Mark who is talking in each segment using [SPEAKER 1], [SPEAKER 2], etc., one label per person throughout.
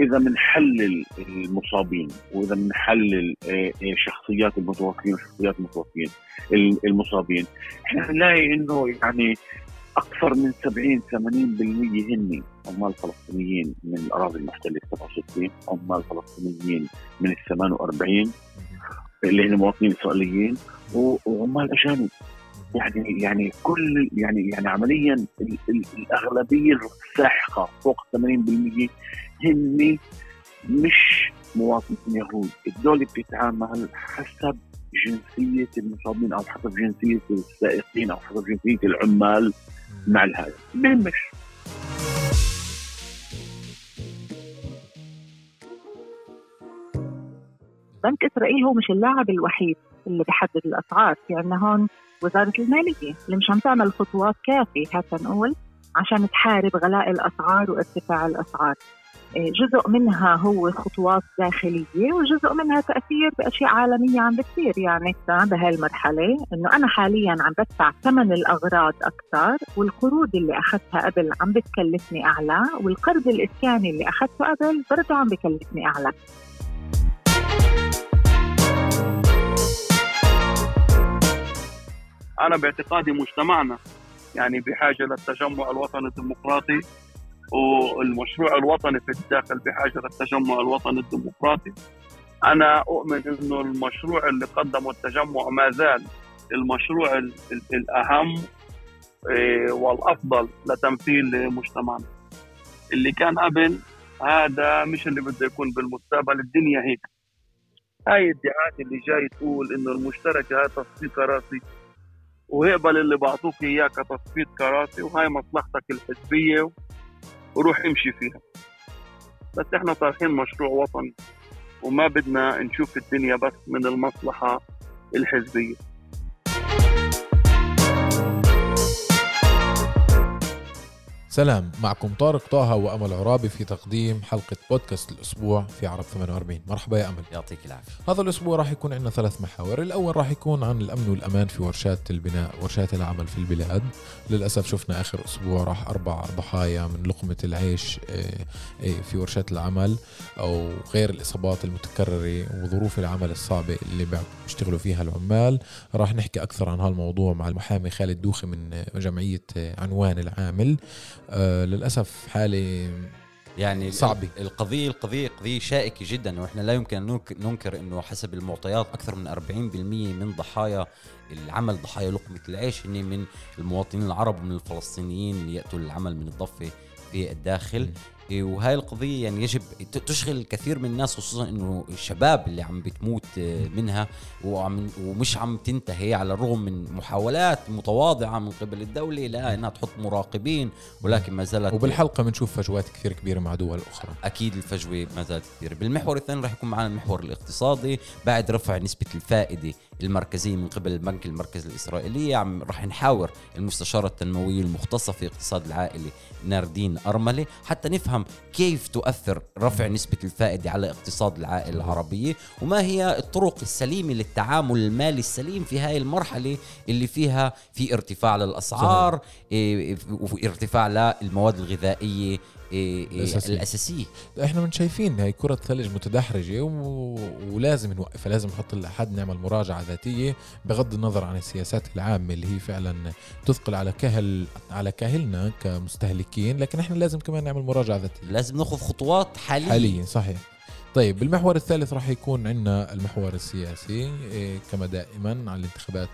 [SPEAKER 1] إذا بنحلل المصابين وإذا بنحلل آه، آه، شخصيات المتوفين وشخصيات المتوفين المصابين. إحنا بنلاقي إنه يعني أكثر من 70 80% هن عمال فلسطينيين من الأراضي المحتله 67 عمال فلسطينيين من ال 48 اللي هن مواطنين إسرائيليين وعمال أجانب. يعني يعني كل يعني يعني عمليا الأغلبية الساحقة فوق 80% هن مش مواطنين يهود. الدولة بتتعامل حسب جنسية المصابين أو حسب جنسية السائقين أو حسب جنسية العمال مع الهدف بهمش
[SPEAKER 2] بنك إسرائيل هو مش اللاعب الوحيد اللي بيحدد الأسعار في يعني عندنا هون وزارة المالية اللي مش عم تعمل خطوات كافية حتى نقول عشان تحارب غلاء الأسعار وارتفاع الأسعار. جزء منها هو خطوات داخلية وجزء منها تأثير بأشياء عالمية عم بتصير. يعني بهاي المرحلة إنه أنا حاليا عم بدفع ثمن الأغراض أكثر والقروض اللي أخذتها قبل عم بتكلفني أعلى والقرض الإسكاني اللي أخذته قبل برضه عم بكلفني أعلى.
[SPEAKER 3] أنا باعتقادي مجتمعنا يعني بحاجة للتجمع الوطني الديمقراطي والمشروع الوطني في الداخل بحاجة للتجمع الوطني الديمقراطي. أنا أؤمن إنه المشروع اللي قدمه التجمع ما زال المشروع الأهم إيه، والأفضل لتمثيل مجتمعنا اللي كان قبل هذا مش اللي بده يكون بالمستقبل الدنيا هيك. هاي الادعاءات اللي جاي تقول إنه المشتركه هاي تصفيق كراسي. وهقبل اللي بعطوك اياه كتصفيق كراسي وهاي مصلحتك الحزبية. وروح امشي فيها. بس إحنا طارحين مشروع وطني وما بدنا نشوف الدنيا بس من المصلحة الحزبية.
[SPEAKER 4] سلام معكم طارق طه وأمل عرابي في تقديم حلقة بودكاست الأسبوع في عرب 48 مرحبا يا أمل.
[SPEAKER 5] يعطيك العافية.
[SPEAKER 4] هذا الأسبوع راح يكون عندنا ثلاث محاور. الأول راح يكون عن الأمن والأمان في ورشات البناء ورشات العمل في البلاد. للأسف شفنا آخر أسبوع راح أربع ضحايا من لقمة العيش آه، آه، في ورشات العمل أو غير الإصابات المتكررة وظروف العمل الصعبة اللي بيشتغلوا فيها العمال. راح نحكي أكثر عن هالموضوع مع المحامي خالد دوخي من جمعية عنوان العامل. آه للأسف حاله
[SPEAKER 5] يعني صعبة. القضية القضية قضية شائكة جدا وإحنا لا يمكن أن ننكر إنه حسب المعطيات أكثر من 40% من ضحايا العمل ضحايا لقمة العيش هن من المواطنين العرب ومن الفلسطينيين اللي ياتوا للعمل من الضفة في الداخل. وهاي القضية يعني يجب تشغل الكثير من الناس خصوصا إنه الشباب اللي عم بتموت آه، منها وعم ومش عم تنتهي على الرغم من محاولات متواضعة من قبل الدولة لا إنها تحط مراقبين ولكن ما زالت
[SPEAKER 4] وبالحلقة بنشوف فجوات كثير كبيرة مع دول أخرى.
[SPEAKER 5] أكيد الفجوة ما زالت كبيرة بالمحور الثاني راح يكون معنا المحور الاقتصادي. بعد رفع نسبة الفائدة المركزية من قبل البنك المركزي الإسرائيلي عم راح نحاور المستشارة التنموية المختصة في اقتصاد العائلة ناردين أرملة حتى نفهم كيف تؤثر رفع نسبة الفائدة على اقتصاد العائلة العربية؟ وما هي الطرق السليمة للتعامل المالي السليم في هذه المرحلة اللي فيها في ارتفاع للأسعار إيه، وفي ارتفاع للمواد الغذائية إيه، إيه، الأساسية. الأساسية.
[SPEAKER 4] إحنا من شايفين هي كرة ثلج متدحرجة و... ولازم نوقفها لازم نحط لحد نعمل مراجعة ذاتية بغض النظر عن السياسات العامة اللي هي فعلا تثقل على كهل على كاهلنا كمستهلكين لكن إحنا لازم كمان نعمل مراجعة ذاتية.
[SPEAKER 5] لازم ناخذ خطوات حالية.
[SPEAKER 4] حاليا صحيح. طيب بالمحور الثالث راح يكون عندنا المحور السياسي. إيه، كما دائما عن الانتخابات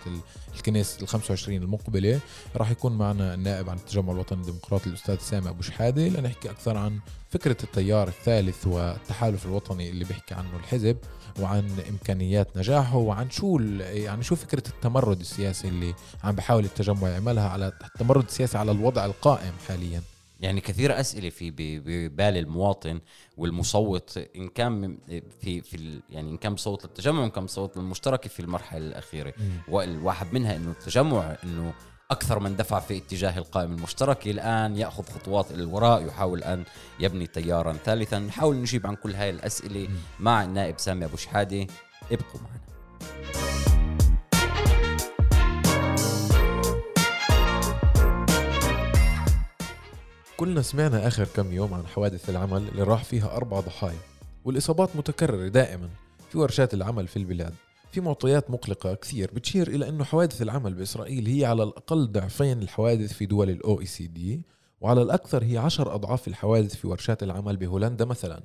[SPEAKER 4] الكنيس ال 25 المقبلة راح يكون معنا النائب عن التجمع الوطني الديمقراطي الأستاذ سامي أبو شحادة لنحكي أكثر عن فكرة التيار الثالث والتحالف الوطني اللي بيحكي عنه الحزب وعن إمكانيات نجاحه وعن شو يعني شو فكرة التمرد السياسي اللي عم بحاول التجمع يعملها على التمرد السياسي على الوضع القائم حاليا.
[SPEAKER 5] يعني كثير أسئلة في ببال المواطن والمصوت إن كان في في يعني إن كان بصوت للتجمع وإن كان بصوت للمشتركه في المرحلة الأخيرة. والواحد منها إنه التجمع إنه أكثر من دفع في اتجاه القائمه المشتركه الآن يأخذ خطوات إلى الوراء يحاول أن يبني تيارا ثالثا نحاول نجيب عن كل هاي الأسئلة مع النائب سامي أبو شحادة. ابقوا معنا.
[SPEAKER 4] كلنا سمعنا آخر كم يوم عن حوادث العمل اللي راح فيها أربع ضحايا والإصابات متكررة دائما. في ورشات العمل في البلاد في معطيات مقلقة كثير بتشير إلى أنه حوادث العمل بإسرائيل هي على الأقل ضعفين الحوادث في دول الأو إي سي دي وعلى الأكثر هي عشر أضعاف الحوادث في ورشات العمل بهولندا مثلا.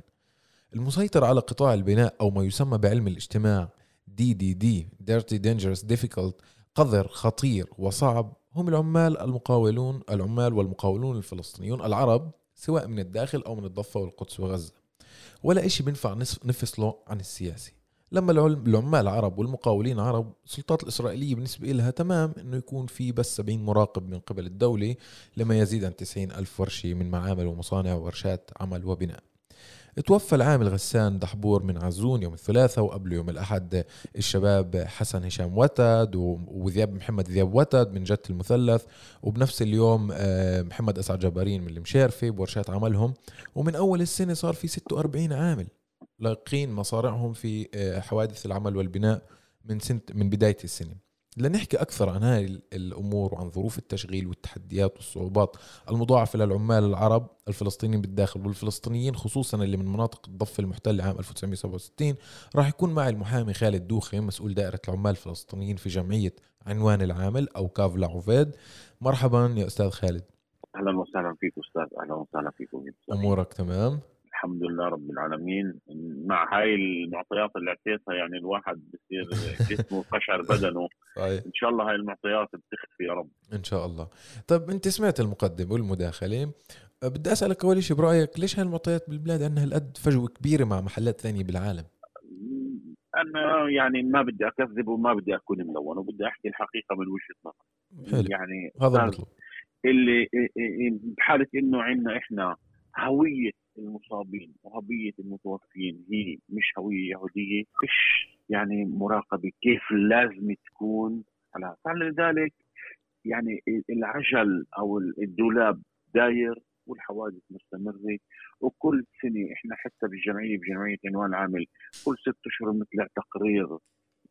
[SPEAKER 4] المسيطر على قطاع البناء أو ما يسمى بعلم الاجتماع دي دي دي Dirty Dangerous Difficult قذر خطير وصعب هم العمال المقاولون العمال والمقاولون الفلسطينيون العرب سواء من الداخل أو من الضفة والقدس وغزة. ولا إشي بنفع نفصله عن السياسي. لما العمال عرب والمقاولين عرب السلطات الإسرائيلية بالنسبة لها تمام أنه يكون في بس 70 مراقب من قبل الدولة لما يزيد عن 90 ألف ورشة من معامل ومصانع وورشات عمل وبناء. توفى العامل غسان دحبور من عزون يوم الثلاثاء وقبله يوم الأحد. الشباب حسن هشام وتد وذياب محمد ذياب وتد من جت المثلث وبنفس اليوم آه، محمد أسعد جبارين من المشارفة بورشات عملهم. ومن أول السنة صار في 46 عامل لاقين مصارعهم في آه، حوادث العمل والبناء من سنة من بداية السنة. لنحكي أكثر عن هذه الأمور وعن ظروف التشغيل والتحديات والصعوبات. المضاعفة للعمال العرب الفلسطينيين بالداخل والفلسطينيين خصوصا اللي من مناطق الضفة المحتلة عام 1967 راح يكون معي المحامي خالد دوخي مسؤول دائرة العمال الفلسطينيين في جمعية عنوان العامل أو كاف لعوفيد. مرحبا يا أستاذ خالد.
[SPEAKER 1] أهلا وسهلا فيك أستاذ أهلا وسهلا فيكم
[SPEAKER 4] أمورك تمام؟
[SPEAKER 1] الحمد لله رب العالمين. مع هاي المعطيات اللي اعطيتها يعني الواحد بصير جسمه قشعر بدنه. صحيح. إن شاء الله هاي المعطيات بتخفي يا رب.
[SPEAKER 4] إن شاء الله. طيب أنت سمعت المقدمه والمداخله بدي أسألك أول شيء برأيك ليش هاي المعطيات بالبلاد عندها هالقد فجوة كبيرة مع محلات ثانية بالعالم؟
[SPEAKER 1] أنا يعني ما بدي أكذب وما بدي أكون ملون وبدي أحكي الحقيقة من وجهة نظر يعني
[SPEAKER 4] هذا المطلوب.
[SPEAKER 1] اللي بحالة إنه عندنا إحنا هوية المصابين وهوية المتوفين. هي مش هوية يهودية مش يعني مراقبة كيف لازم تكون على فلذلك يعني العجل أو الدولاب داير والحوادث مستمرة. وكل سنة إحنا حتى بالجمعية بجمعية عنوان عامل كل ست أشهر بنطلع تقرير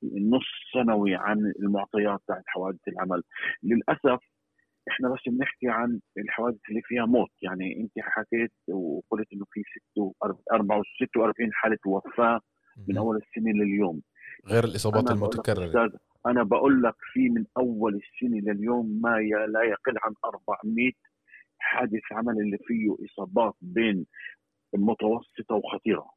[SPEAKER 1] نص سنوي عن المعطيات تاعت حوادث العمل. للأسف إحنا بس بنحكي عن الحوادث اللي فيها موت. يعني انت حكيت وقلت إنه في 46 حالة وفاة من أول السنة لليوم.
[SPEAKER 4] غير الإصابات المتكررة.
[SPEAKER 1] أنا بقول لك في من أول السنة لليوم ما لا يقل عن 400 حادث عمل اللي فيه إصابات بين متوسطة وخطيرة.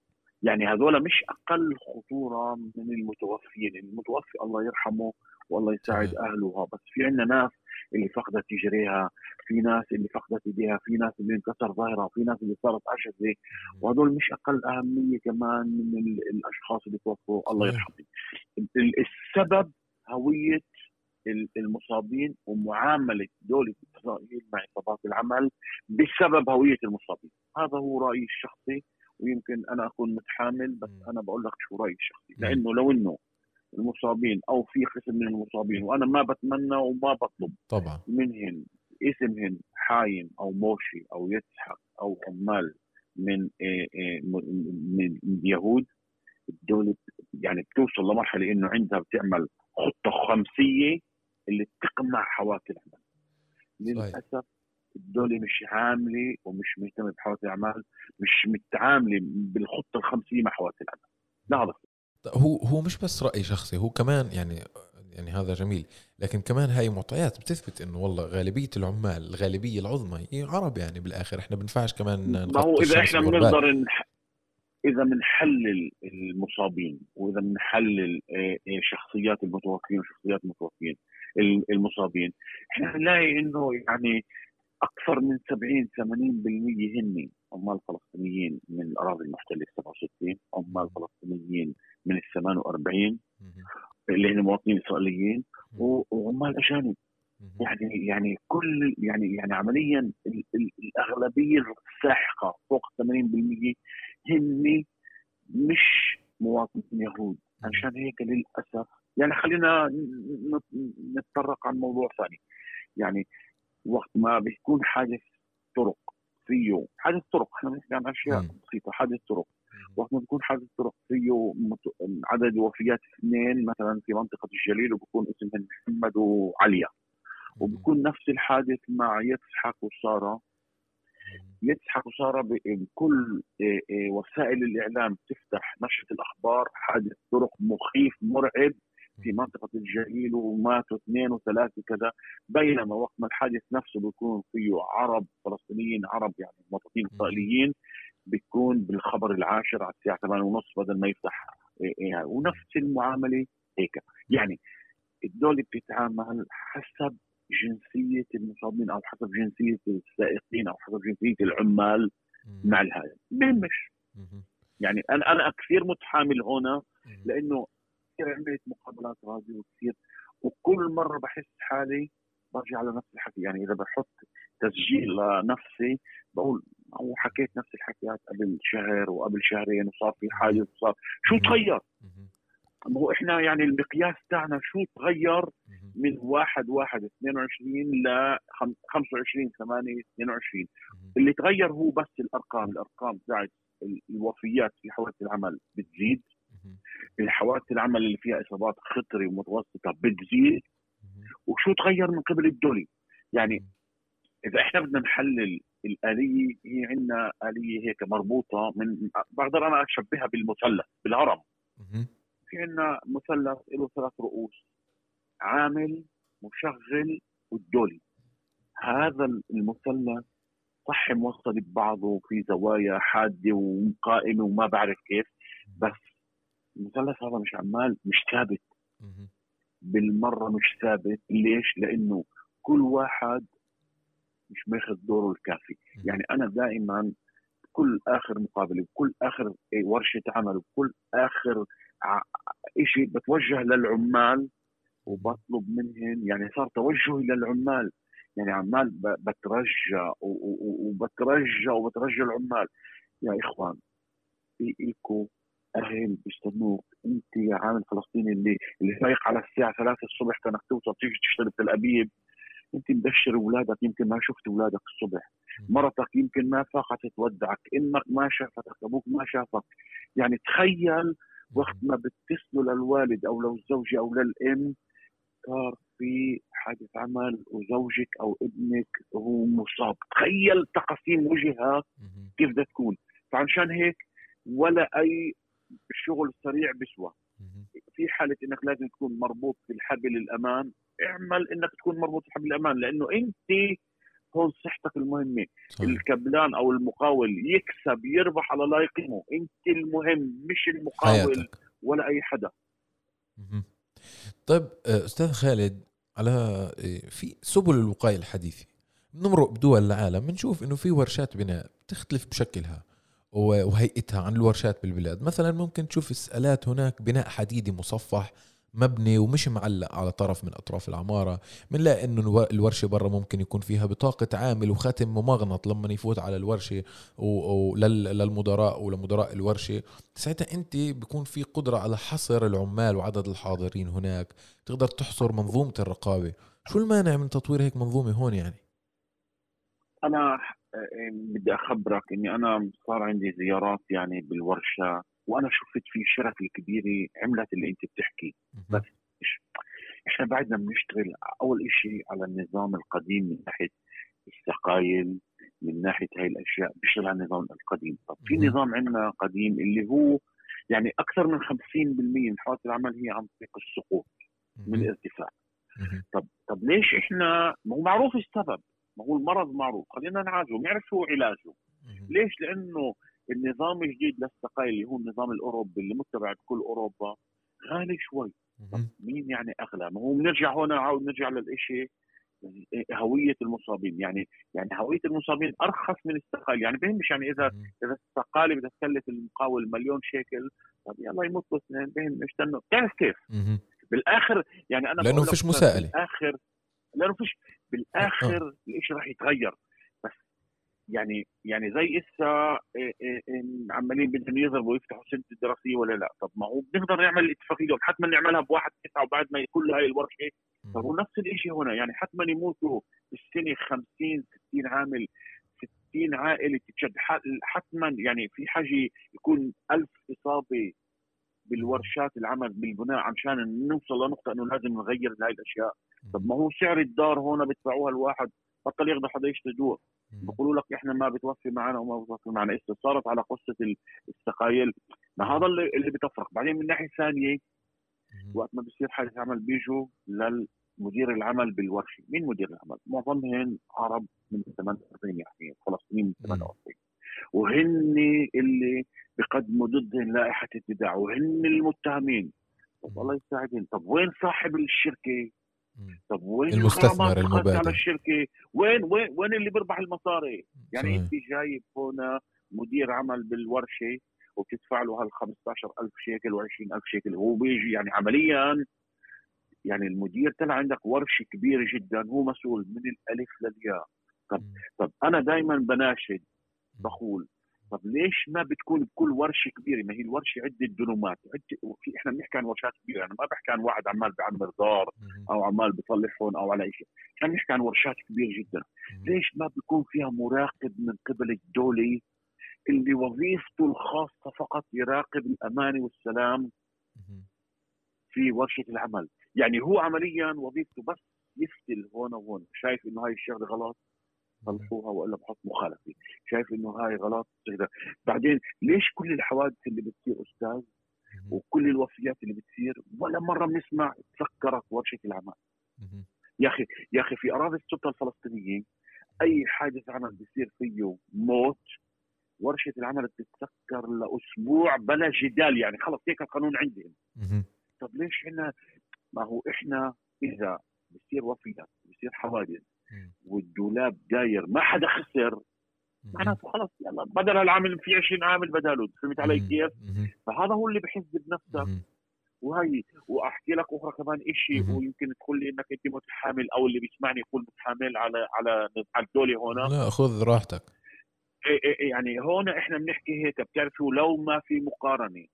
[SPEAKER 1] يعني هذول مش أقل خطورة من المتوفين المتوفي الله يرحمه والله يساعد اهله بس في عندنا ناس اللي فقدت تجريها في ناس اللي فقدت إيديها في ناس اللي انكسر ظهرها في ناس اللي صارت عشزه وهدول مش أقل أهمية كمان من الأشخاص اللي توفوا. الله يرحمهم. السبب هوية المصابين ومعاملة دولة إسرائيل مع إصابات العمل بسبب هوية المصابين، هذا هو رأيي الشخصي ويمكن أنا أكون متحامل بس أنا بقول لك شو رأيي الشخصي، لأنه لو إنه المصابين أو في قسم من المصابين وأنا ما بتمنى وما بطلب.
[SPEAKER 4] طبعا.
[SPEAKER 1] منهن اسمهن حايم أو موشي أو يسحق أو عمال من آه، آه، من اليهود الدولة يعني بتوصل لمرحلة إنه عندها بتعمل خطة خمسية اللي تقمع حواكي العمل. للأسف الدولة مش عاملة ومش مهتمة بحواكي الأعمال مش متعاملة بالخطة الخمسية مع حواكي الأعمال لا
[SPEAKER 4] هو هو مش بس رأي شخصي هو كمان يعني يعني هذا جميل لكن كمان هاي معطيات بتثبت إنه والله غالبية العمال الغالبية العظمى هي عرب يعني بالآخر إحنا بنفعش كمان
[SPEAKER 1] ما هو إذا إحنا بنقدر إذا بنحلل المصابين وإذا بنحلل آه، آه، شخصيات المتوفين وشخصيات المتوفين المصابين إحنا بنلاقي إنه يعني أكثر من 70 80% هن عمال فلسطينيين من الأراضي المحتلة 67 عمال فلسطينيين من ال 48 اللي هن مواطنين إسرائيليين وعمال أجانب. يعني يعني كل يعني يعني عمليا الأغلبية الساحقة فوق 80% هن مش مواطنين يهود. عشان هيك للأسف يعني خلينا نتطرق عن موضوع ثاني. يعني وقت ما بيكون حادث طرق فيه حادث طرق إحنا بنحكي عن أشياء بسيطة. حادث طرق. وقت ما بيكون حادث طرق فيه عدد وفيات اثنين مثلا في منطقة الجليل وبكون اسمهم محمد وعليا. وبكون نفس الحادث مع يسحق وسارة. يضحك وصار بكل إيه، إيه، وسائل الإعلام تفتح نشرة الأخبار. حادث طرق مخيف مرعب. في منطقة الجليل وماتوا اثنين وثلاثة كذا بينما وقت ما الحادث نفسه بيكون فيه عرب فلسطينيين عرب يعني مواطنين إسرائيليين بيكون بالخبر العاشر على الساعة 8 ونص بدل ما يفتح إيه ونفس المعاملة هيك. يعني الدولة بتتعامل حسب جنسية المصابين أو حسب جنسية السائقين أو حسب جنسية العمال مع الهاي بهمش يعني أنا أنا كثير متحامل هنا لأنه كثير عملت مقابلات غازي وكثير وكل مرة بحس حالي برجع على نفس الحكي. يعني إذا بحط تسجيل لنفسي بقول أو حكيت نفس الحكيات قبل شهر وقبل شهرين وصار في حادث وصار. شو تغير؟ ما هو إحنا يعني المقياس تاعنا شو تغير من 1 1 22 ل 25 8 22 اللي تغير هو بس الأرقام. الأرقام تاعت الوفيات في حوادث العمل بتزيد. الحوادث العمل اللي فيها إصابات خطري ومتوسطه بتزيد وشو تغير من قبل الدولي؟ يعني إذا إحنا بدنا نحلل الآلية هي عندنا آلية هيك مربوطة من بقدر أنا أشبهها بالمثلث بالهرم. في عندنا مثلث له ثلاث رؤوس عامل مشغل والدولي. هذا المثلث صح موصل ببعضه في زوايا حادة وقائمة وما بعرف كيف بس المثلث هذا مش عمال مش ثابت. بالمرة مش ثابت. ليش؟ لأنه كل واحد مش ماخذ دوره الكافي. يعني أنا دائما كل آخر مقابلة بكل آخر ورشة عمل بكل آخر شيء بتوجه للعمال وبطلب منهم. يعني صار توجهي للعمال. يعني عمال بترجى وبترجى وبترجى العمال. يا إخوان لكم أهل بيستنوك أنت يا عامل فلسطيني اللي اللي فايق على الساعة 3 الصبح كانك توصل تيجي تشتغل في الأبيب. أنت مبشر اولادك يمكن ما شفت اولادك الصبح. مرتك يمكن ما فاقت تودعك أمك ما شافتك أبوك ما شافك. يعني تخيل وقت ما بتتصلوا للوالد أو للزوجة أو للأم صار في حادث عمل وزوجك أو ابنك هو مصاب. تخيل تقاسيم وجهها كيف بدها تكون. فعشان هيك ولا أي الشغل السريع بيسوى في حالة إنك لازم تكون مربوط بالحبل الأمان اعمل إنك تكون مربوط بحبل الأمان لأنه أنت هون صحتك المهمة. صحيح. الكبلان أو المقاول يكسب يربح على لا يقيمه. أنت المهم مش المقاول حياتك. ولا أي حدا.
[SPEAKER 4] طيب آه، أستاذ خالد على آه، في سبل الوقاية الحديثة. بنمرق بدول العالم بنشوف إنه في ورشات بناء بتختلف بشكلها. وهيئتها عن الورشات بالبلاد. مثلا ممكن تشوف السألات هناك بناء حديدي مصفح مبني ومش معلق على طرف من أطراف العمارة بنلاقي إنه الورشة برا ممكن يكون فيها بطاقة عامل وختم ممغنط لما يفوت على الورشة للمدراء ولمدراء الورشة. ساعتها أنت بيكون في قدرة على حصر العمال وعدد الحاضرين هناك تقدر تحصر منظومة الرقابة. شو المانع من تطوير هيك منظومة هون يعني؟
[SPEAKER 1] أنا بدي أخبرك إني أنا صار عندي زيارات يعني بالورشة وأنا شفت في شركه كبيره عملت اللي أنت بتحكي. بس إحنا بعدنا بنشتغل أول شيء على النظام القديم من ناحية السقايل من ناحية هاي الأشياء بيشتغل على النظام القديم. طب في نظام عندنا قديم اللي هو يعني أكثر من 50% من حوادث العمل هي عن طريق السقوط من الارتفاع. طب طب ليش إحنا ما هو معروف السبب. ما هو المرض معروف. خلينا نعالجه نعرف شو علاجه. ليش؟ لأنه النظام الجديد للسقاي اللي هو النظام الأوروبي اللي متبع بكل أوروبا غالي شوي. طب مين يعني أغلى؟ ما هو بنرجع هون نعاود نرجع للشيء هوية المصابين. يعني يعني هوية المصابين أرخص من السقال يعني بهمش يعني إذا إذا السقاله بدها تكلف المقاول مليون شيكل طب يلا يموتوا اثنين. بهم استنوا. بتعرف كيف؟ بالآخر يعني أنا
[SPEAKER 4] لأنه فيش مساءلة.
[SPEAKER 1] بالآخر لأنه فيش بالآخر آه. الشيء راح يتغير؟ بس يعني يعني زي إسا إيه، إيه، إيه، عمالين بدهم يضربوا يفتحوا سنه الدراسيه ولا لا؟ طب ما هو بنقدر نعمل الاتفاقيه حتما نعملها بواحد تسعة وبعد ما كل هاي الورشة. طب هو نفس الشيء هنا يعني حتما يموتوا بالسنة 50 60 عامل 60 عائلة تتشد. حتما يعني في حاجة يكون ألف إصابة بالورشات العمل بالبناء عشان نوصل لنقطة إنه لازم نغير هاي الأشياء. طب ما هو سعر الدار هون بدفعوها الواحد بطل ياخذوا حدا يشتري دور بقولوا لك إحنا ما بتوفي معنا وما بتوفي معنا. صارت على قصة ال- السقايل؟ ما هذا اللي, اللي بتفرق. بعدين من ناحية ثانية وقت ما بصير حادث عمل بيجوا للمدير العمل بالورشة. مين مدير العمل؟ معظمهم عرب من 48 يعني فلسطينيين من 48 وهن اللي بقدموا ضدهم لائحة ابتداع وهن المتهمين. طب الله يساعدهم. طب وين صاحب الشركة؟ طب وين
[SPEAKER 4] المستثمر المبادر.
[SPEAKER 1] على الشركة؟ وين وين وين اللي بيربح المصاري؟ يعني
[SPEAKER 4] صحيح.
[SPEAKER 1] انت جايب هنا مدير عمل بالورشة وبتدفع له هال 15000 شيكل و20000 شيكل. هو بيجي يعني عمليا يعني المدير طلع عندك ورشة كبيرة جدا هو مسؤول من الألف للياء. طب طب أنا دائما بناشد بقول طب ليش ما بتكون بكل ورشة كبيرة؟ ما هي الورشة عدة دنومات عدة في إحنا بنحكي عن ورشات كبيرة. أنا ما بحكي عن واحد عمال بيعمر دار أو عمال بيصلح هون أو على شيء إحنا بنحكي عن ورشات كبيرة جدا. ليش ما بيكون فيها مراقب من قبل الدولة اللي وظيفته الخاصة فقط يراقب الأمان والسلام في ورشة العمل؟ يعني هو عمليا وظيفته بس يفتل هون وهون. شايف إنه هاي الشغلة غلط؟ صلحوها والا بحط مخالفة شايف إنه هاي غلط؟ كذا. بعدين ليش كل الحوادث اللي بتصير أستاذ وكل الوفيات اللي بتصير ولا مرة بنسمع تذكرت ورشة العمل؟ يا أخي يا أخي في أراضي السلطة الفلسطينية أي حادث عمل بيصير فيه موت ورشة العمل بتتذكر لأسبوع بلا جدال يعني. خلص هيك القانون عندهم طب ليش إحنا ما هو إحنا إذا بصير وفيات بصير حوادث والدولاب داير ما حدا خسر. معناته خلص يلا بدل العامل في 20 عامل بداله فهمت علي كيف؟ فهذا هو اللي بحس بنفسك وهي وأحكي لك أخرى كمان شيء ويمكن تقول لي إنك أنت متحامل أو اللي بيسمعني يقول متحامل على على على الدولة هون
[SPEAKER 4] لا خذ راحتك.
[SPEAKER 1] إيه إيه يعني هون إحنا بنحكي هيك بتعرفوا لو ما في مقارنة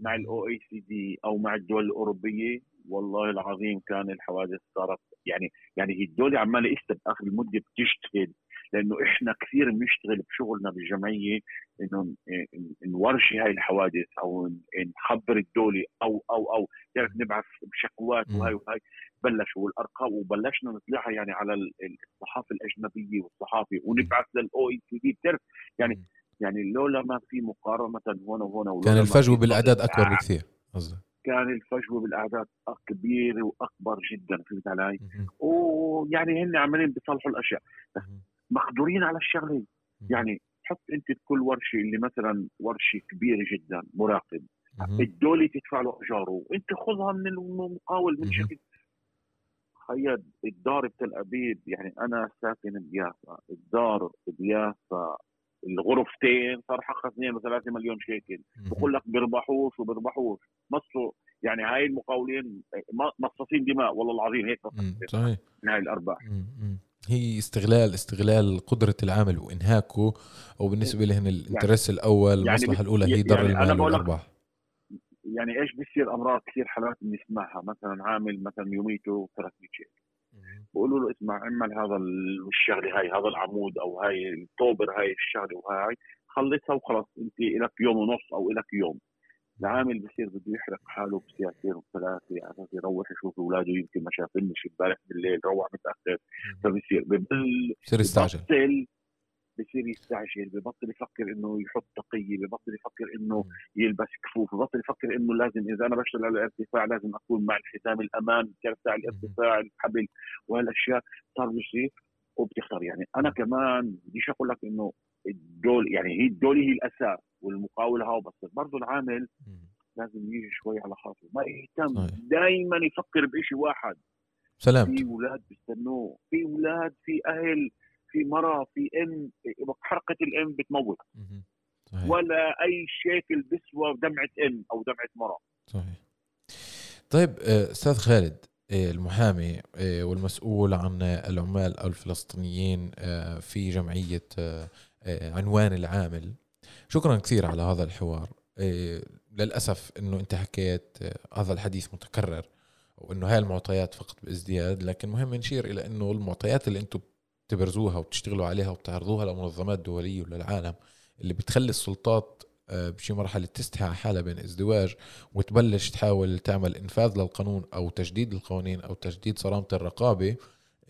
[SPEAKER 1] مع ال OECD أو مع الدول الأوروبية والله العظيم كان الحوادث صارت يعني يعني هي الدولة عمالة استا باخر المده بتجتهد لأنه إحنا كثير بنشتغل بشغلنا بالجمعية إنه نورجي هاي الحوادث أو نخبر الدولة أو أو أو تعرف نبعث بشكوات وهاي وهاي بلشوا والارقام وبلشنا نطلعها يعني على الصحافة الأجنبية والصحافة ونبعث للأو إي سي دي بتعرف يعني يعني لولا ما في مقارنة هون وهون
[SPEAKER 4] كان الفجوه بالاعداد أكبر بكثير قصدك.
[SPEAKER 1] كان الفجوه بالأعداد كبيره وأكبر جدا فهمت علي؟ ويعني هن عمالين بيصلحوا الأشياء. بس مقدورين على الشغلة. يعني حط أنت بكل ورشة اللي مثلا ورشة كبيرة جدا مراقب. الدولة تدفع له أجاره وأنت خذها من المقاول من شكل. خيد الدار بتل أبيب. يعني أنا ساكن بيافا. الدار بيافا. الغرفتين صار حقها 2 3 مليون شيكل. بقول لك بيربحوش وبيربحوش. مصوا يعني هاي المقاولين مصاصين دماء والله العظيم هيك
[SPEAKER 4] صحيح.
[SPEAKER 1] من هاي الارباح
[SPEAKER 4] هي استغلال استغلال قدرة العامل وإنهاكه أو بالنسبة لهن الانترس يعني الأول المصلحة يعني الأولى هي ضر يعني المال والأرباح
[SPEAKER 1] يعني إيش بيصير أمراض كثير حالات بنسمعها مثلا عامل مثلا يوميته 300 شيء بقولوا له اسمع إعمل هذا الشغلة هاي هذا العمود أو هاي الطوبر هاي الشغلة وهاي خلصها وخلص أنت لك يوم ونص أو لك يوم. العامل بصير بده يحرق حاله بساعتين وثلاثه على أساس يروح يشوف أولاده يمكن ما شافنش امبارح بالليل روح متاخر فبصير ببل
[SPEAKER 4] بصير يستعجل.
[SPEAKER 1] بصير يستعجل ببطل يفكر إنه يحط تقية ببطل يفكر إنه يلبس كفوف ببطل يفكر إنه لازم إذا أنا بشتغل على الارتفاع لازم أكون مع الحزام الامان كيف تاع الارتفاع الحبل وهالأشياء. صار بصير وبتختار يعني أنا كمان بديش أقول لك إنه الدول يعني هي الدولة هي الاساس والمقاول هاو بس برضه العامل لازم يجي شوي على خاطره. ما يهتم دائما يفكر بشيء واحد.
[SPEAKER 4] سلامت
[SPEAKER 1] في أولاد بيستنوه في أولاد في أهل في مرة في أم حرقة الأم بتموت. صحيح. ولا أي شيكل بيسوى دمعة أم أو دمعة مرة.
[SPEAKER 4] صحيح. طيب أستاذ خالد المحامي والمسؤول عن العمال الفلسطينيين في جمعية عنوان العامل. شكرا كثير على هذا الحوار. للأسف أنه أنت حكيت هذا الحديث متكرر وأنه هاي المعطيات فقط بازدياد لكن مهم نشير إلى أنه المعطيات اللي أنتم تبرزوها وتشتغلوا عليها وتعرضوها لمنظمات دولية وللعالم اللي بتخلي السلطات بشي مرحلة تستحى حالها بين ازدواج وتبلش تحاول تعمل إنفاذ للقانون أو تجديد القوانين أو تجديد صرامة الرقابة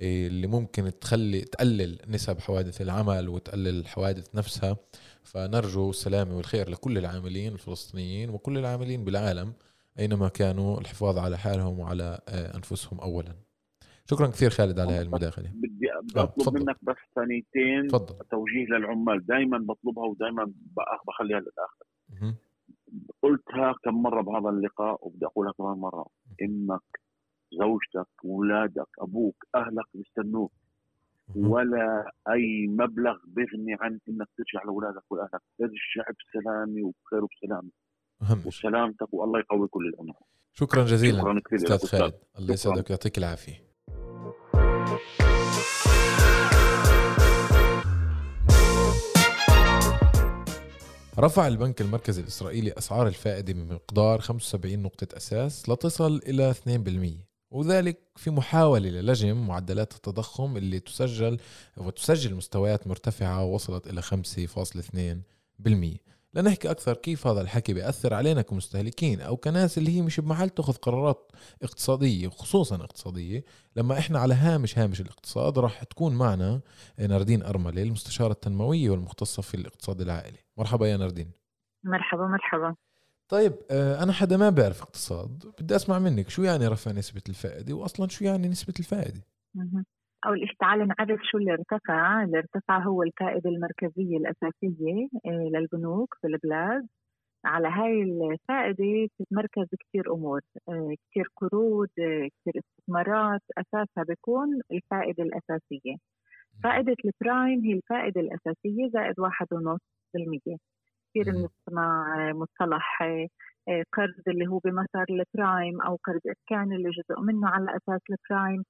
[SPEAKER 4] اللي ممكن تخلي تقلل نسب حوادث العمل وتقلل الحوادث نفسها. فنرجو السلامة والخير لكل العاملين الفلسطينيين وكل العاملين بالعالم أينما كانوا الحفاظ على حالهم وعلى آه، أنفسهم أولا. شكرا كثير خالد على هاي المداخلة.
[SPEAKER 1] بدي
[SPEAKER 4] آه،
[SPEAKER 1] بطلب
[SPEAKER 4] تفضل.
[SPEAKER 1] منك بس ثانيتين
[SPEAKER 4] تفضل.
[SPEAKER 1] توجيه للعمال. دائما بطلبها ودائما بخليها للآخر.
[SPEAKER 4] مهم.
[SPEAKER 1] قلتها كم مرة بهذا اللقاء وبدي أقولها كمان مرة. إنك زوجتك اولادك أبوك أهلك بيستنوك. ولا أي مبلغ بيغني عن إنك ترجع لأولادك واهلك ترجع بسلامه وبخير
[SPEAKER 4] وبسلامة. شيء.
[SPEAKER 1] وسلامتك والله يقوي كل الأمور
[SPEAKER 4] شكرا جزيلا
[SPEAKER 1] شكرا كثير أستاذ
[SPEAKER 4] خالد. الله. يسعدك ويعطيك العافية. رفع البنك المركزي الإسرائيلي أسعار الفائدة بمقدار 75 نقطة أساس لتصل إلى 2% وذلك في محاولة للجم معدلات التضخم اللي تسجل وتسجل مستويات مرتفعة وصلت إلى 5.2% لنحكي أكثر كيف هذا الحكي بيأثر علينا كمستهلكين أو كناس اللي هي مش بمحل تأخذ قرارات اقتصادية وخصوصا اقتصادية. لما إحنا على هامش هامش الاقتصاد راح تكون معنا ناردين أرملة المستشارة التنموية والمختصة في الاقتصاد العائلي. مرحبا يا ناردين.
[SPEAKER 2] مرحبا مرحبا.
[SPEAKER 4] طيب آه، أنا حدا ما بيعرف اقتصاد بدي أسمع منك شو يعني رفع نسبة الفائدة؟ وأصلا شو يعني نسبة الفائدة؟
[SPEAKER 2] مهم. أول شيء تعال نعرف شو اللي ارتفع. اللي ارتفع هو الفائدة المركزية الأساسية آه، للبنوك في البلاد. على هاي الفائدة بتتمركز كثير أمور آه، كثير قروض كثير استثمارات. أساسها بيكون الفائدة الأساسية. فائدة ال prime هي الفائدة الأساسية زائد واحد ونص بالمية. كثير. بنسمع آه، مصطلح آه، آه، قرض اللي هو بمسار ال prime أو قرض إسكاني اللي جزء منه على أساس ال prime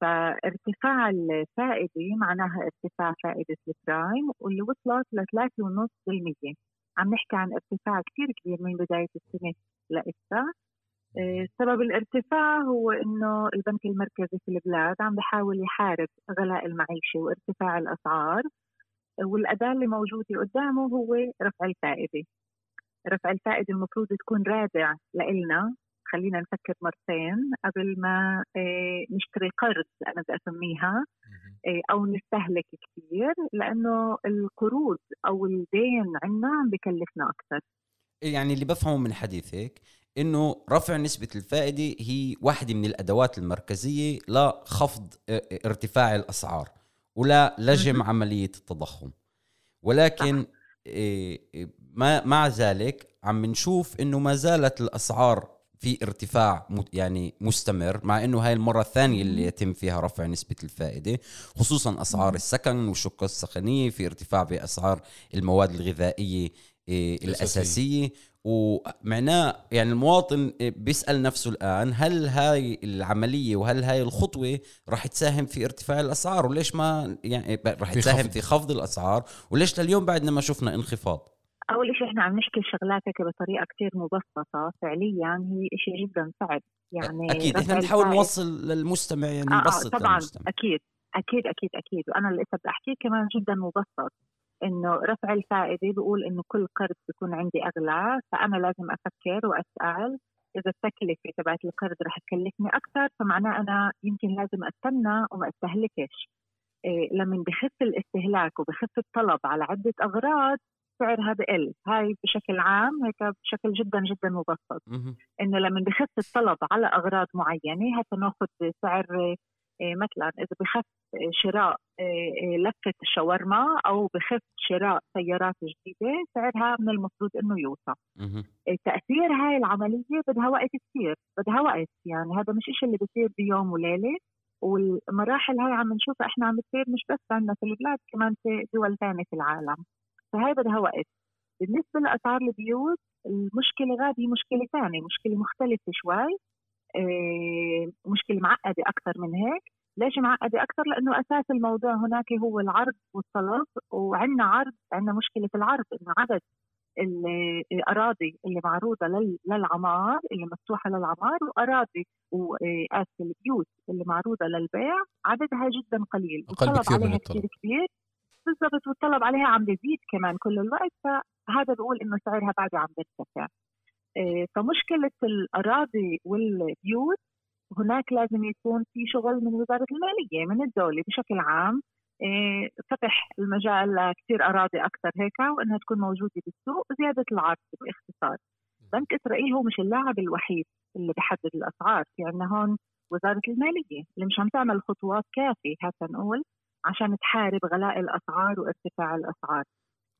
[SPEAKER 2] فارتفاع الفائدة معناها ارتفاع فائدة ال prime واللي وصلت ل 3.5% عم نحكي عن ارتفاع كثير كبير من بداية السنة لإسا. سبب الارتفاع هو إنه البنك المركزي في البلاد عم بحاول يحارب غلاء المعيشة وارتفاع الأسعار. والأداة اللي موجودة قدامه هو رفع الفائدة. رفع الفائدة المفروض تكون رادع لإلنا خلينا نفكر مرتين قبل ما آه، نشتري قرض أنا بدي أسميها آه، أو نستهلك كثير لأنه القروض أو الدين عندنا عم بكلفنا أكثر.
[SPEAKER 5] يعني اللي بفهمه من حديثك إنه رفع نسبة الفائدة هي واحدة من الأدوات المركزية لخفض آه، ارتفاع الأسعار. ولا لجم
[SPEAKER 2] مهم.
[SPEAKER 5] عملية التضخم. ولكن آه، آه، ما مع ذلك عم نشوف إنه ما زالت الأسعار في ارتفاع يعني مستمر مع إنه هاي المرة الثانية اللي يتم فيها رفع نسبة الفائدة خصوصا
[SPEAKER 2] أسعار.
[SPEAKER 5] السكن والشقة السكنية في ارتفاع بأسعار المواد الغذائية إيه، الأساسية. ومعناه يعني المواطن بيسأل نفسه الآن هل هاي العملية وهل هاي الخطوة راح تساهم في ارتفاع الأسعار؟ وليش ما يعني
[SPEAKER 4] في
[SPEAKER 5] تساهم
[SPEAKER 4] خفض.
[SPEAKER 5] في خفض الأسعار؟ وليش لليوم بعدنا ما شفنا انخفاض؟
[SPEAKER 2] أول شيء إحنا عم نحكي شغلاتك بطريقة كتير مبسطة. فعليا هي إشي جدا صعب. يعني
[SPEAKER 5] أكيد.
[SPEAKER 2] رفع
[SPEAKER 5] إحنا بنحاول نوصل للمستمع يعني
[SPEAKER 2] آه آه طبعا.
[SPEAKER 5] للمستمع
[SPEAKER 2] أكيد. أكيد أكيد أكيد. وأنا اللي بدي أحكيه كمان جدا مبسط. إنه رفع الفائدة بيقول إنه كل قرض بيكون عندي أغلى فأنا لازم أفكر وأسأل إذا التكلفة تبعت القرض رح تكلفني أكثر فمعناه أنا يمكن لازم أستنى وما أستهلكش. إيه لما بخف الاستهلاك وبخف الطلب على عدة أغراض سعرها بقل. هاي بشكل عام هيك بشكل جدا جدا مبسط. إنه لما بخف الطلب على أغراض معينة هسه نأخذ سعر مثلا إذا بخف آه، شراء آه، لفة الشاورما أو بخف شراء سيارات جديدة سعرها من المفروض إنه يوصل. تأثير هاي العملية بدها وقت كثير بدها وقت. يعني هذا مش إشي اللي بصير بيوم وليلة. والمراحل هاي عم نشوفها إحنا عم بتصير مش بس عندنا في البلاد كمان في دول ثانية في العالم. فهي بدها وقت. بالنسبة لأسعار البيوت المشكلة غادي مشكلة ثانية مشكلة مختلفة شوي. مشكلة معقدة أكثر من هيك. ليش معقدة أكثر لأنه أساس الموضوع هناك هو العرض والطلب وعندنا عرض عندنا مشكلة في العرض إنه عدد ال- الأراضي اللي معروضة لل- للعمار اللي مفتوحة للعمار وأراضي واسف البيوت اللي معروضة للبيع عددها جدا قليل. والطلب
[SPEAKER 4] بكثير من
[SPEAKER 2] عليها
[SPEAKER 4] الطلب.
[SPEAKER 2] كثير كبير. بالضبط والطلب عليها عم بيزيد كمان كل الوقت فهذا بيقول إنه سعرها بعده عم بيرتفع. إيه، فمشكلة الأراضي والبيوت هناك لازم يكون في شغل من وزارة المالية من الدولة بشكل عام إيه، فتح المجال لكثير أراضي أكثر هيك وإنها تكون موجودة بالسوق وزياده العرض باختصار. بنك إسرائيل هو مش اللاعب الوحيد اللي بحدد الأسعار في عندنا هون وزارة المالية اللي مش عم تعمل خطوات كافية هات نقول عشان تحارب غلاء الأسعار وارتفاع الأسعار.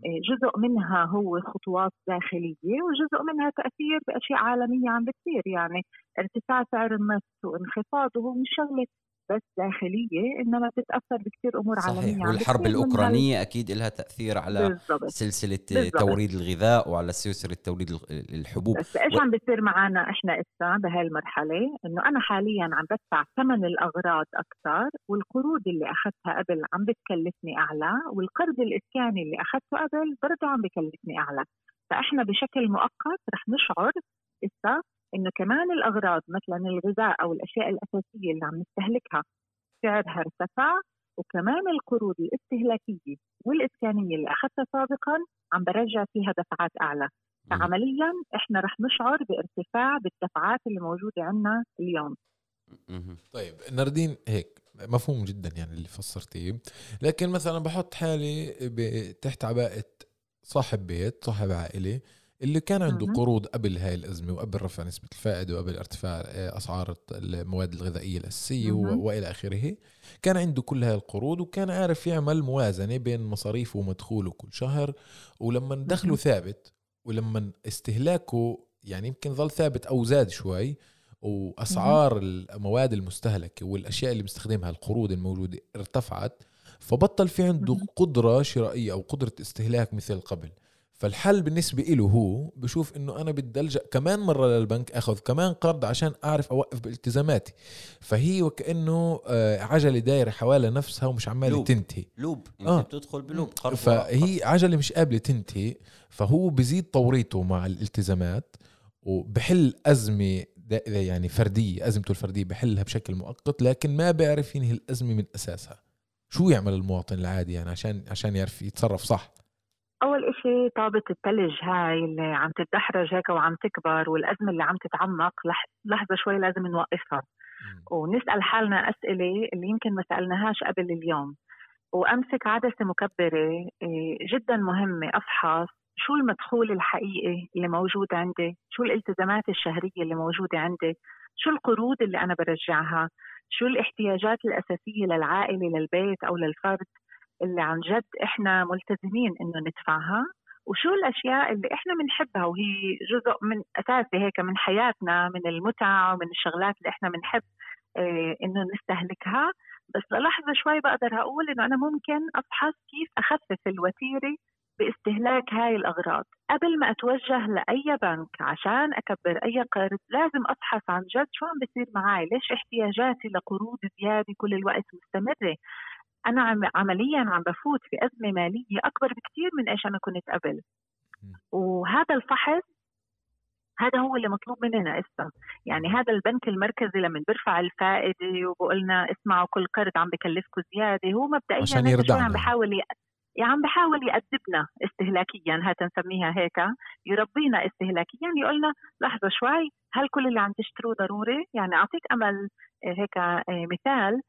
[SPEAKER 2] جزء منها هو خطوات داخلية وجزء منها تأثير بأشياء عالمية عم بتصير يعني ارتفاع سعر النفط وانخفاضه هو مش شغلة بس داخلية إنما بتتأثر بكثير أمور
[SPEAKER 5] صحيح
[SPEAKER 2] عالمية
[SPEAKER 5] والحرب الأوكرانية أكيد لها تأثير على
[SPEAKER 2] بالضبط
[SPEAKER 5] سلسلة
[SPEAKER 2] بالضبط.
[SPEAKER 5] توريد الغذاء وعلى سلسلة توريد الحبوب
[SPEAKER 2] بس إيش عم بيصير معنا إحنا اسا بهاي المرحله إنه أنا حاليا عم بدفع ثمن الأغراض أكثر والقروض اللي أخذتها قبل عم بتكلفني أعلى والقرض الإسكاني اللي أخذته قبل برضه عم بكلفني أعلى فإحنا بشكل مؤقت رح نشعر اسا إنه كمان الأغراض مثلا الغذاء أو الأشياء الأساسية اللي عم نستهلكها سعرها ارتفع وكمان القروض الاستهلاكية والإسكانية اللي أخذتها سابقا عم برجع فيها دفعات أعلى. فعمليا إحنا رح نشعر بارتفاع بالدفعات اللي موجودة عندنا اليوم.
[SPEAKER 4] طيب ناردين هيك مفهوم جدا يعني اللي فسرتيه. لكن مثلا بحط حالي تحت عباءة صاحب بيت صاحب عائلة اللي كان عنده. قروض قبل هاي الأزمة وقبل رفع نسبة الفائدة وقبل ارتفاع آه، أسعار المواد الغذائية الأساسية و-
[SPEAKER 2] مهم.
[SPEAKER 4] وإلى آخره كان عنده كل هاي القروض وكان عارف يعمل موازنة بين مصاريفه ومدخوله كل شهر ولما دخله. ثابت ولما استهلاكه يعني يمكن ظل ثابت أو زاد شوي وأسعار المواد المستهلكة والأشياء اللي بيستخدمها القروض الموجودة ارتفعت فبطل في عنده. قدرة شرائية أو قدرة استهلاك مثل قبل فالحل بالنسبة له هو بشوف إنه أنا بدي ألجأ كمان مرة للبنك آخذ كمان قرض عشان أعرف أوقف بالتزاماتي. فهي وكأنه آه، عجلة دايرة حوالي نفسها ومش عمالة. تنتهي.
[SPEAKER 5] لوب. أنت
[SPEAKER 4] آه.
[SPEAKER 5] بتدخل بلوب. قرض
[SPEAKER 4] فهي عجلة مش قابلة تنتهي فهو بزيد توريطه مع الالتزامات وبحل أزمة دا- يعني فردية أزمته الفردية بحلها بشكل مؤقت لكن ما بيعرف ينهي الأزمة من أساسها. شو يعمل المواطن العادي يعني عشان عشان يعرف يتصرف صح؟
[SPEAKER 2] أول إشي طابة الثلج هاي اللي عم تتدحرج هيك وعم تكبر والأزمة اللي عم تتعمق لح- لحظة شوي لازم نوقفها. ونسأل حالنا أسئلة اللي يمكن ما سألناهاش قبل اليوم. وأمسك عدسة مكبرة إيه، جدا مهمة أفحص شو المدخول الحقيقي اللي موجود عندي؟ شو الالتزامات الشهرية اللي موجودة عندي؟ شو القروض اللي أنا برجعها؟ شو الاحتياجات الأساسية للعائلة للبيت أو للفرد؟ اللي عن جد إحنا ملتزمين إنه ندفعها وشو الأشياء اللي إحنا بنحبها وهي جزء من أساسي هيك من حياتنا من المتع ومن الشغلات اللي إحنا بنحب آه إنه نستهلكها. بس للحظه شوي بقدر أقول إنه أنا ممكن أبحث كيف أخفف الوتيرة باستهلاك هاي الأغراض. قبل ما أتوجه لأي بنك عشان أكبر أي قرض لازم أبحث عن جد شو عم بيصير معي ليش احتياجاتي لقروض زيادة كل الوقت مستمرة. أنا عم عمليا عم بفوت في أزمة مالية أكبر بكثير من إيش أنا كنت قبل. وهذا الفحص هذا هو اللي مطلوب مننا اسا يعني هذا البنك المركزي لما بيرفع الفائدة وبقولنا اسمعوا كل قرض عم بكلفكم زيادة هو مبدئيا
[SPEAKER 4] عشان يردعنا.
[SPEAKER 2] عم بحاول ي... يعني عم بحاول يأدبنا استهلاكيا هات نسميها هيك. يربينا استهلاكيا يقولنا لحظة شوي هل كل اللي عم تشتروه ضروري؟ يعني أعطيك أمل آه، هيك آه، مثال.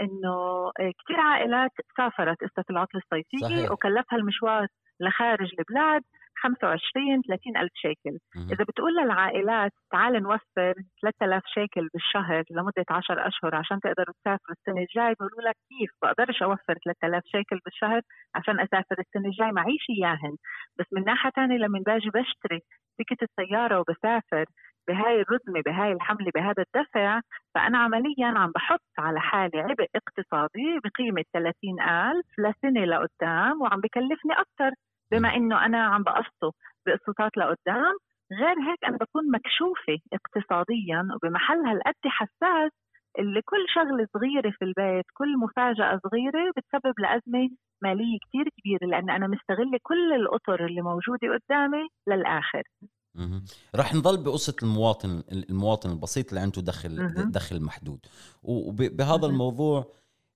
[SPEAKER 2] إنه كثير عائلات سافرت في العطله الصيفيه
[SPEAKER 5] صحيح.
[SPEAKER 2] وكلفها المشوار لخارج البلاد 25 30 ألف شيكل
[SPEAKER 5] مهم.
[SPEAKER 2] إذا بتقول للعائلات تعال نوفر 3000 شيكل بالشهر لمدة 10 أشهر عشان تقدروا تسافروا السنة الجاي بيقولوا لك كيف بقدرش أوفر 3000 شيكل بالشهر عشان أسافر السنة الجاي معيش إياهن بس من ناحية تانية لما باجي بشتري تيكت السيارة وبسافر بهاي الرزمة بهاي الحملة بهذا الدفع فأنا عمليا عم بحط على حالي عبء اقتصادي بقيمة 30 ألف لسنة لقدام وعم بكلفني أكثر بما إنه أنا عم بقسطه بقسطات لقدام غير هيك أنا بكون مكشوفة اقتصاديا وبمحل هالقد حساس اللي كل شغلة صغيرة في البيت كل مفاجأة صغيرة بتسبب لأزمة مالية كتير كبيرة لأن أنا مستغلة كل الأطر اللي موجودة قدامي للآخر.
[SPEAKER 5] رح نضل بقصة المواطن المواطن البسيط اللي عنده دخل. دخل محدود وبهذا. الموضوع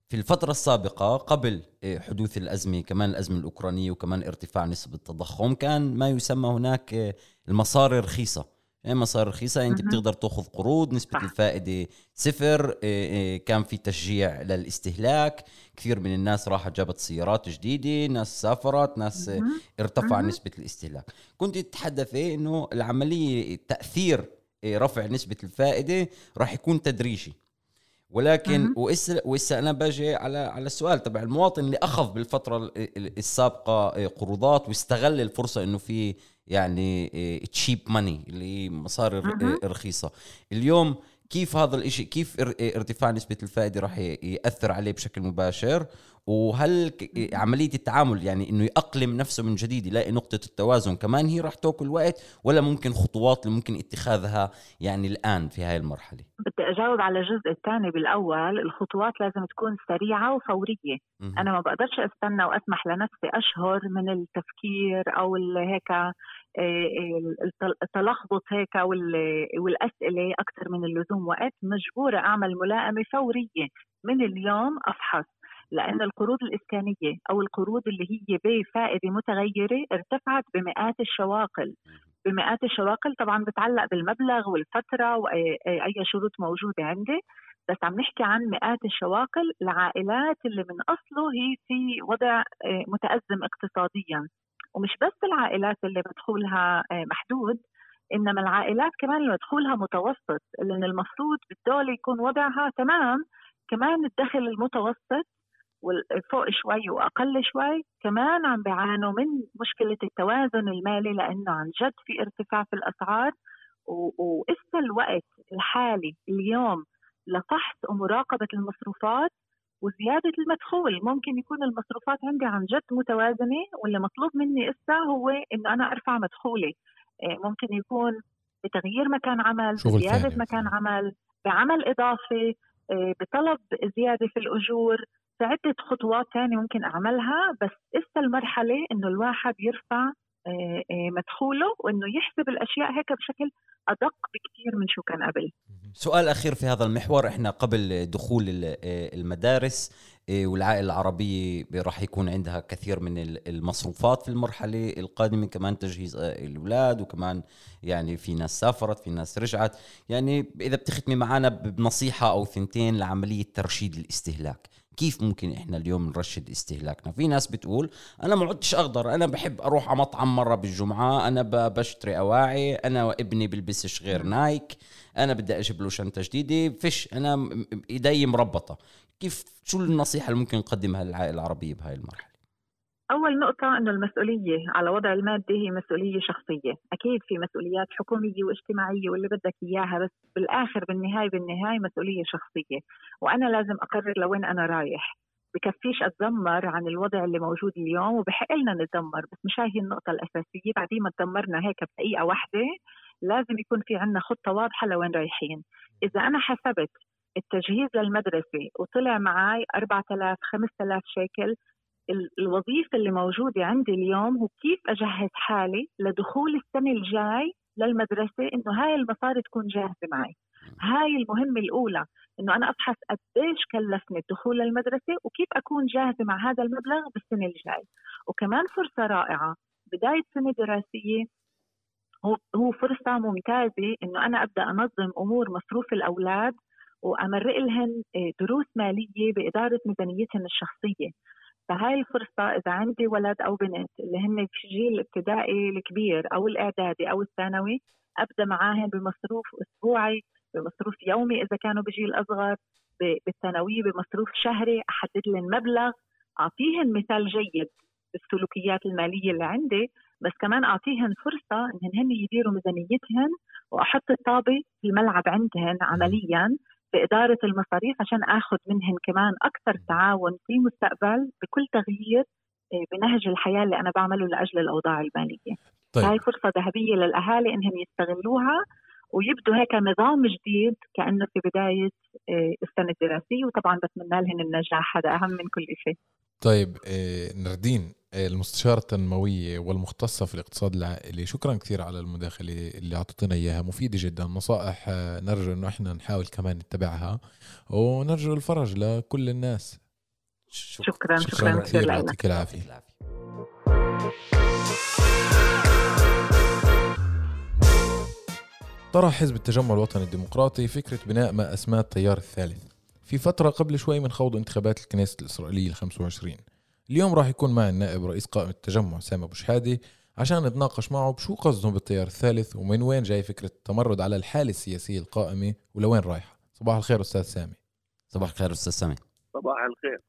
[SPEAKER 5] في الفترة السابقة قبل إيه، حدوث الأزمة كمان الأزمة الأوكرانية وكمان ارتفاع نسبة التضخم كان ما يسمى هناك إيه، المصاري رخيصة مصاري رخيصة
[SPEAKER 2] أنت.
[SPEAKER 5] بتقدر تأخذ قروض نسبة
[SPEAKER 2] صح.
[SPEAKER 5] الفائدة صفر إيه، إيه، كان في تشجيع للاستهلاك كثير من الناس راحت جابت سيارات جديدة ناس سافرت ناس. ارتفع. نسبة الاستهلاك كنت تتحدثي إنه العملية تأثير إيه، رفع نسبة الفائدة راح يكون تدريجي ولكن. وإسا, وإسا أنا باجي على على السؤال تبع المواطن اللي أخذ بالفترة ال- ال- السابقة إيه، قروضات واستغل الفرصة إنه في يعني تشيب ماني اللي هي مصاري ر-
[SPEAKER 2] مهم.
[SPEAKER 5] إيه، رخيصة. اليوم كيف هذا الإشي كيف إيه، ارتفاع نسبة الفائدة راح يأثر عليه بشكل مباشر؟ وهل عملية التعامل يعني إنه يأقلم نفسه من جديد يلاقي نقطة التوازن كمان هي راح تأكل وقت ولا ممكن خطوات اللي ممكن اتخاذها يعني الآن في هاي المرحلة؟
[SPEAKER 2] بدي أجاوب على الجزء الثاني بالأول. الخطوات لازم تكون سريعة وفورية.
[SPEAKER 5] مهم.
[SPEAKER 2] أنا ما بقدرش أستنى وأسمح لنفسي أشهر من التفكير أو ال- هيك آه، التلخبط هيك وال- والأسئلة أكثر من اللزوم وقت مجبورة أعمل ملائمة فورية من اليوم أفحص. لأن القروض الإسكانية أو القروض اللي هي بفائدة متغيرة ارتفعت بمئات الشواقل. بمئات الشواقل طبعا بتعلق بالمبلغ والفترة وأي أي شروط موجودة عندي. بس عم نحكي عن مئات الشواقل. العائلات اللي من أصله هي في وضع آه، متأزم اقتصاديا. ومش بس العائلات اللي مدخولها آه، محدود إنما العائلات كمان اللي مدخولها متوسط لأن المفروض بالدولة يكون وضعها تمام كمان الدخل المتوسط فوق شوي وأقل شوي كمان عم بيعانوا من مشكلة التوازن المالي لأنه عن جد في ارتفاع في الأسعار وإسا الوقت الحالي اليوم لفحص ومراقبة المصروفات وزيادة المدخول. ممكن يكون المصروفات عندي عن جد متوازنة واللي مطلوب مني إسا هو إنه أنا أرفع مدخولي. ممكن يكون بتغيير مكان عمل
[SPEAKER 4] شغل
[SPEAKER 2] بزيادة
[SPEAKER 4] ثاني.
[SPEAKER 2] مكان عمل بعمل إضافي بطلب زيادة في الأجور في عدة خطوات ثانية ممكن أعملها. بس إسا المرحلة إنه الواحد يرفع آه، آه، مدخوله وإنه يحسب الأشياء هيك بشكل أدق بكثير من شو كان قبل.
[SPEAKER 5] سؤال أخير في هذا المحور إحنا قبل دخول ال- المدارس والعائلة العربية راح يكون عندها كثير من ال- المصروفات في المرحلة القادمة كمان تجهيز آه، الأولاد وكمان يعني في ناس سافرت في ناس رجعت. يعني إذا بتختمي معنا بنصيحة أو ثنتين لعملية ترشيد الاستهلاك. كيف ممكن إحنا اليوم نرشد استهلاكنا؟ في ناس بتقول أنا ما عدتش أقدر أنا بحب أروح على مطعم مرة بالجمعة أنا بشتري أواعي أنا وابني بلبسش غير نايك أنا بدي أجيب له شنطه جديده فيش أنا إيدي مربطة. كيف شو النصيحة اللي ممكن نقدمها للعائلة العربية بهاي المرحلة؟
[SPEAKER 2] أول نقطة إنه المسؤولية على وضع المادة هي مسؤولية شخصية، أكيد في مسؤوليات حكومية واجتماعية واللي بدك إياها بس بالآخر بالنهاية بالنهاية مسؤولية شخصية، وأنا لازم أقرر لوين أنا رايح، بكفيش أتذمر عن الوضع اللي موجود اليوم وبحق لنا نتذمر بس مش هاي هي النقطة الأساسية. بعدين ما تدمرنا هيك بدقيقة واحدة لازم يكون في عنا خطة واضحة لوين رايحين، إذا أنا حسبت التجهيز للمدرسة وطلع معي 4000 5000 شيكل الوظيفة اللي موجودة عندي اليوم هو كيف أجهز حالي لدخول السنة الجاي للمدرسة إنه هاي المصاري تكون جاهزة معي. هاي المهمة الأولى إنه أنا أفحص قديش كلفني الدخول للمدرسة وكيف أكون جاهزة مع هذا المبلغ بالسنة الجاي. وكمان فرصة رائعة بداية سنة دراسية هو هو فرصة ممتازة إنه أنا أبدأ أنظم أمور مصروف الأولاد وأمرق لهن آه، دروس مالية بإدارة ميزانيتهن الشخصية. فهاي الفرصة إذا عندي ولد أو بنت اللي هن في جيل الابتدائي الكبير أو الإعدادي أو الثانوي أبدأ معاهن بمصروف أسبوعي بمصروف يومي إذا كانوا بجيل أصغر بالثانوية بمصروف شهري أحدد لهم مبلغ. أعطيهن مثال جيد بالسلوكيات المالية اللي عندي بس كمان أعطيهن فرصة إنهن هن يديروا ميزانيتهن وأحط الطابة في الملعب عندهن عمليا. بإدارة المصاريف عشان آخذ منهن كمان أكثر تعاون في المستقبل بكل تغيير آه، بنهج الحياة اللي أنا بعمله لأجل الأوضاع المالية
[SPEAKER 4] طيب.
[SPEAKER 2] هاي فرصة ذهبية للأهالي إنهم يستغلوها ويبدوا هيك نظام جديد كأنه في بداية آه، السنة الدراسية وطبعا بتمنى لهم النجاح هذا أهم من كل شيء.
[SPEAKER 4] طيب آه، نردين المستشارة التنموية والمختصة في الاقتصاد العائلي. شكرا كثير على المداخلة اللي أعطيتنا إياها. مفيدة جدا. نصائح آه، نرجو إنه إحنا نحاول كمان نتبعها. ونرجو الفرج لكل الناس.
[SPEAKER 2] شكرا.
[SPEAKER 4] شكرا
[SPEAKER 2] شكرا
[SPEAKER 4] كثير. يعطيك العافية. طرح حزب التجمع الوطني الديمقراطي فكرة بناء ما أسماه التيار الثالث. في فترة قبل شوي من خوض انتخابات الكنيسة الإسرائيلية ال 25 اليوم راح يكون معي النائب رئيس قائمة التجمع سامي أبو شحادي عشان نتناقش معه بشو قصدهم بالتيار الثالث ومن وين جاي فكرة التمرد على الحالة السياسية القائمة ولوين رايحة. صباح الخير أستاذ سامي.
[SPEAKER 5] صباح الخير أستاذ سامي.
[SPEAKER 3] صباح الخير.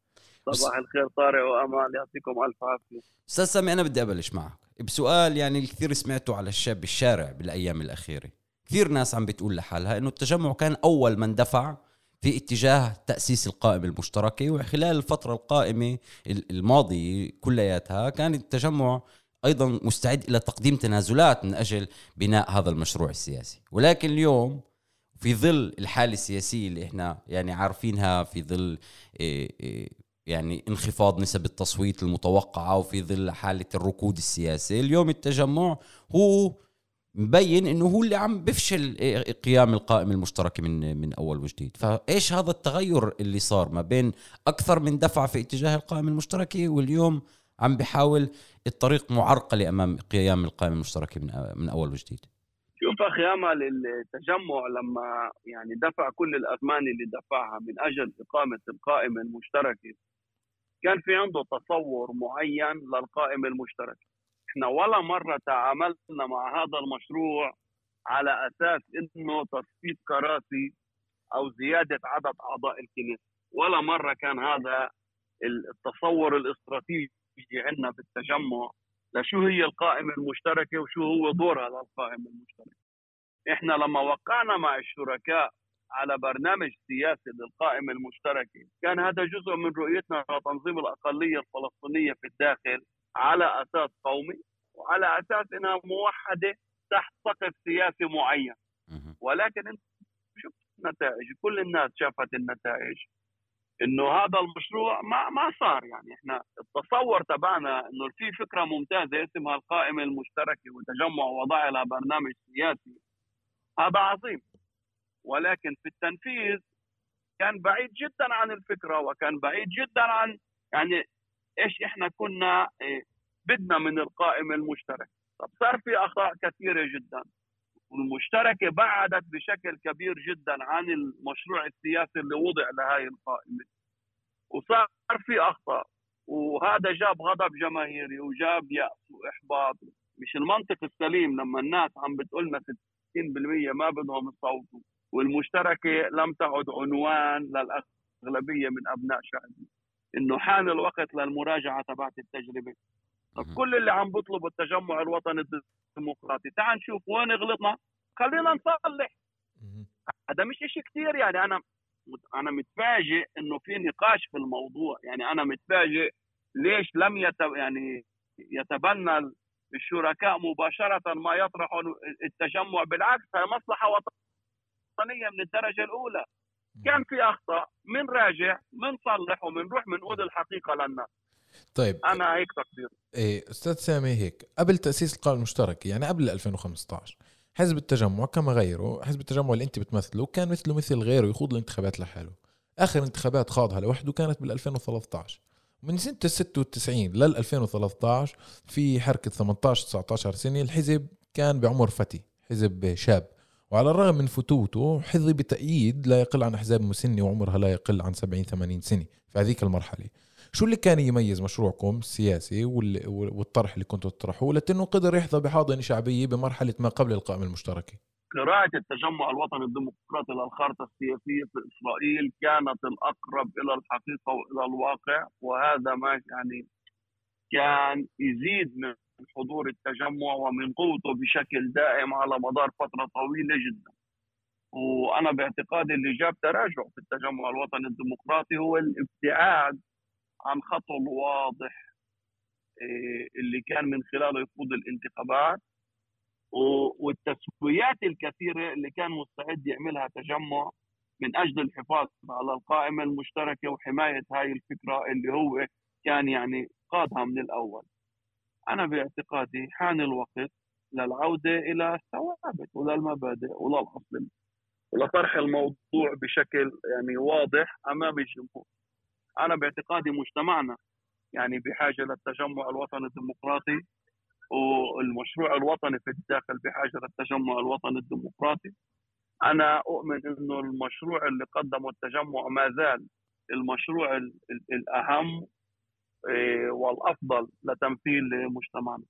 [SPEAKER 3] صباح الخير طارق وامال يعطيكم ألف عافية.
[SPEAKER 5] أستاذ سامي أنا بدي أبلش معك. بسؤال يعني الكثير سمعته على الشاب بالشارع بالأيام الأخيرة. كثير ناس عم بتقول لحالها إنه التجمع كان أول من دفع في اتجاه تأسيس القائمة المشتركة وخلال الفترة القائمة الماضية كلياتها كان التجمع أيضا مستعد إلى تقديم تنازلات من أجل بناء هذا المشروع السياسي. ولكن اليوم في ظل الحالة السياسية اللي إحنا يعني عارفينها في ظل إيه إيه يعني انخفاض نسب التصويت المتوقعة وفي ظل حالة الركود السياسي اليوم التجمع هو مبين إنه هو اللي عم بفشل قيام القائمة المشتركة من من أول وجديد. فإيش هذا التغير اللي صار ما بين أكثر من دفع في اتجاه القائمة المشتركة واليوم عم بحاول الطريق معرقلة امام قيام القائمة المشتركة من من أول وجديد؟
[SPEAKER 3] شوف أخي أمل التجمع لما يعني دفع كل الاثمان اللي دفعها من أجل إقامة القائمه المشتركه كان في عنده تصور معين للقائمه المشتركه إحنا ولا مرة تعاملنا مع هذا المشروع على أساس إنه تصفيت كراسي أو زيادة عدد أعضاء الكنيسة. ولا مرة كان هذا التصور الاستراتيجي عندنا بالتجمع لشو هي القائمة المشتركة وشو هو دورها للقائمة المشتركة إحنا لما وقعنا مع الشركاء على برنامج سياسي للقائمة المشتركة كان هذا جزء من رؤيتنا لتنظيم الأقلية الفلسطينية في الداخل على أساس قومي وعلى أساس أنها موحدة تحت سقف سياسي معين. ولكن أنت شفت النتائج كل الناس شافت النتائج إنه هذا المشروع ما ما صار. يعني إحنا التصور تبعنا إنه في فكرة ممتازة اسمها القائمة المشتركة وتجمع وضع لها برنامج سياسي. هذا عظيم. ولكن في التنفيذ كان بعيد جدا عن الفكرة وكان بعيد جدا عن يعني إيش إحنا كنا إيه بدنا من القائمه المشتركه طب صار في أخطاء كثيرة جدا. والمشتركة بعدت بشكل كبير جدا عن المشروع السياسي اللي وضع لهي القائمة. وصار في أخطاء. وهذا جاب غضب جماهيري وجاب يأس وإحباط. مش المنطق السليم لما الناس عم بتقول لنا 60% ما بدهم يصوتوا. والمشتركة لم تعد عنوان للأغلبية من أبناء شعبنا إنه حان الوقت للمراجعة تبعت التجربة. طب كل اللي عم بيطلب التجمع الوطني الديمقراطي تعال نشوف وين غلطنا. خلينا نصلح هذا مش شيء كثير يعني. أنا أنا متفاجئ إنه في نقاش في الموضوع. يعني أنا متفاجئ ليش لم يت يعني يتبنى الشركاء مباشرة ما يطرحوا التجمع. بالعكس هي مصلحة وطنية من الدرجة الأولى. كان في أخطاء من راجع من صلح ومنروح بنقول الحقيقة للناس
[SPEAKER 4] طيب.
[SPEAKER 3] أنا هيك تقدير.
[SPEAKER 4] إيه أستاذ سامي هيك قبل تأسيس القائمة المشتركة يعني قبل 2015 حزب التجمع كما غيره حزب التجمع اللي أنت بتمثله كان مثله مثل غيره يخوض الانتخابات لحاله. آخر انتخابات خاضها لوحده كانت بال 2013 من سنة ال 96 لل 2013 في حركة 18 19 سنة الحزب كان بعمر فتي حزب شاب. وعلى الرغم من فتوته حظي بتأييد لا يقل عن أحزاب مسنة وعمرها لا يقل عن 70 80 سنة في هذيك المرحلة. شو اللي كان يميز مشروعكم السياسي والطرح اللي كنتوا تطرحوه لأنه قدر يحظى بحاضنه شعبية بمرحلة ما قبل القائمة المشتركة؟
[SPEAKER 3] قراءة التجمع الوطني الديمقراطي للخارطة السياسية في إسرائيل كانت الأقرب إلى الحقيقة وإلى الواقع وهذا ما يعني كان يزيد من حضور التجمع ومن قوته بشكل دائم على مدار فترة طويلة جدا وأنا باعتقادي اللي جاب تراجع في التجمع الوطني الديمقراطي هو الابتعاد عن خط واضح إيه، اللي كان من خلاله يخوض الانتخابات والتسويات الكثيرة اللي كان مستعد يعملها تجمع من أجل الحفاظ على القائمة المشتركة وحماية هاي الفكرة اللي هو كان يعني قادها من الأول. أنا باعتقادي حان الوقت للعوده إلى الثوابت وللمبادئ وللاصل ولطرح الموضوع بشكل يعني واضح أمام الجمهور. أنا باعتقادي مجتمعنا يعني بحاجة للتجمع الوطني الديمقراطي والمشروع الوطني في الداخل بحاجة للتجمع الوطني الديمقراطي أنا أؤمن إنه المشروع اللي قدمه التجمع ما زال المشروع الأهم والأفضل لتمثيل مجتمعنا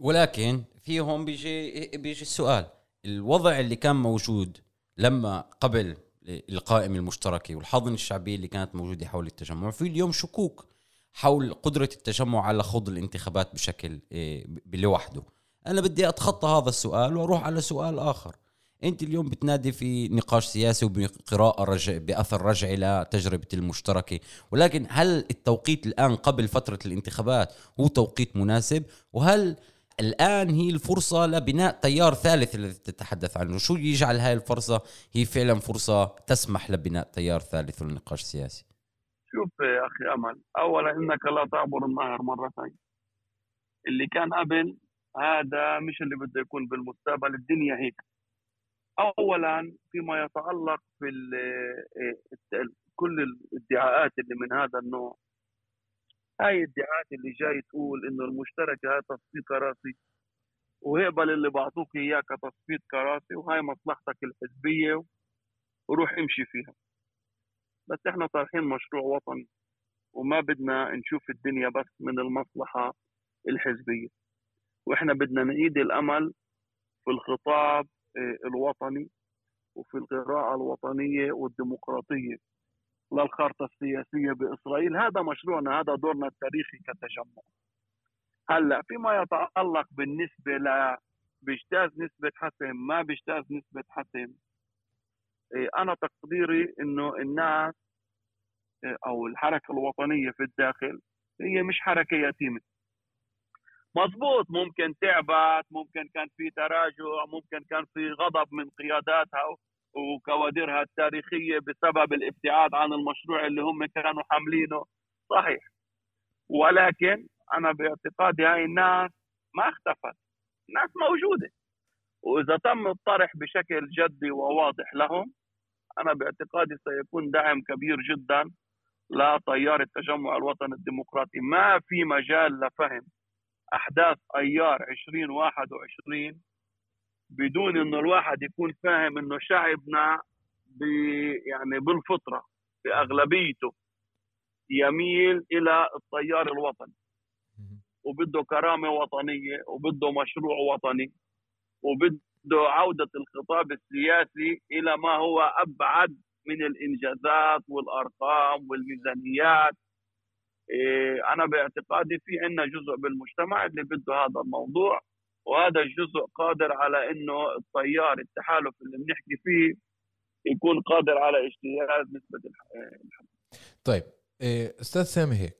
[SPEAKER 5] ولكن في هون بيجي بيجي السؤال. الوضع اللي كان موجود لما قبل القائمة المشتركة والحاضنة الشعبية اللي كانت موجودة حول التجمع في اليوم شكوك حول قدرة التجمع على خوض الانتخابات بشكل إيه، لوحده أنا بدي أتخطى هذا السؤال وأروح على سؤال آخر. انت اليوم بتنادي في نقاش سياسي وبقراءة رجع بأثر رجعي لتجربة المشتركة. ولكن هل التوقيت الآن قبل فترة الانتخابات هو توقيت مناسب؟ وهل الآن هي الفرصة لبناء تيار ثالث الذي تتحدث عنه؟ شو يجعل هاي الفرصة هي فعلا فرصة تسمح لبناء تيار ثالث للنقاش السياسي؟
[SPEAKER 3] شوف يا أخي أمل اولا إنك لا تعبر النهر مرتين. اللي كان قبل هذا مش اللي بده يكون بالمستقبل الدنيا هيك. اولا فيما يتعلق في آه، كل الادعاءات اللي من هذا النوع. هاي الادعاءات اللي جاي تقول إنه المشتركه هاي تصفية كراسي وهقبل اللي بعطوك اياه كتصفية كراسي وهاي مصلحتك الحزبية وروح امشي فيها. بس إحنا طارحين مشروع وطني وما بدنا نشوف الدنيا بس من المصلحة الحزبية. وإحنا بدنا نعيد الأمل في الخطاب الوطني وفي القراءة الوطنية والديمقراطية للخارطة السياسية بإسرائيل. هذا مشروعنا هذا دورنا التاريخي كتجمع. هلأ فيما يتعلق بالنسبة ل بيجتاز نسبة حسم ما بيجتاز نسبة حسم آه، أنا تقديري إنه الناس آه، أو الحركة الوطنية في الداخل هي مش حركة يتيمة. مضبوط ممكن تعبت ممكن كان في تراجع ممكن كان في غضب من قياداتها وكوادرها التاريخية بسبب الابتعاد عن المشروع اللي هم كانوا حاملينه. صحيح. ولكن أنا باعتقادي هاي الناس ما اختفت. الناس موجودة. وإذا تم الطرح بشكل جدي وواضح لهم أنا باعتقادي سيكون دعم كبير جدا لتيار التجمع الوطني الديمقراطي. ما في مجال لفهم أحداث أيار 2021 بدون إنه الواحد يكون فاهم إنه شعبنا يعني بالفطرة بأغلبيته يميل إلى التيار الوطني. وبده كرامة وطنية وبده مشروع وطني وبده عودة الخطاب السياسي إلى ما هو أبعد من الإنجازات والأرقام والميزانيات. أنا باعتقادي في عندنا جزء بالمجتمع اللي بده هذا الموضوع وهذا الجزء قادر على إنه التيار التحالف اللي بنحكي فيه يكون قادر على اجتياز نسبة الحمل
[SPEAKER 4] طيب إيه، أستاذ سامي هيك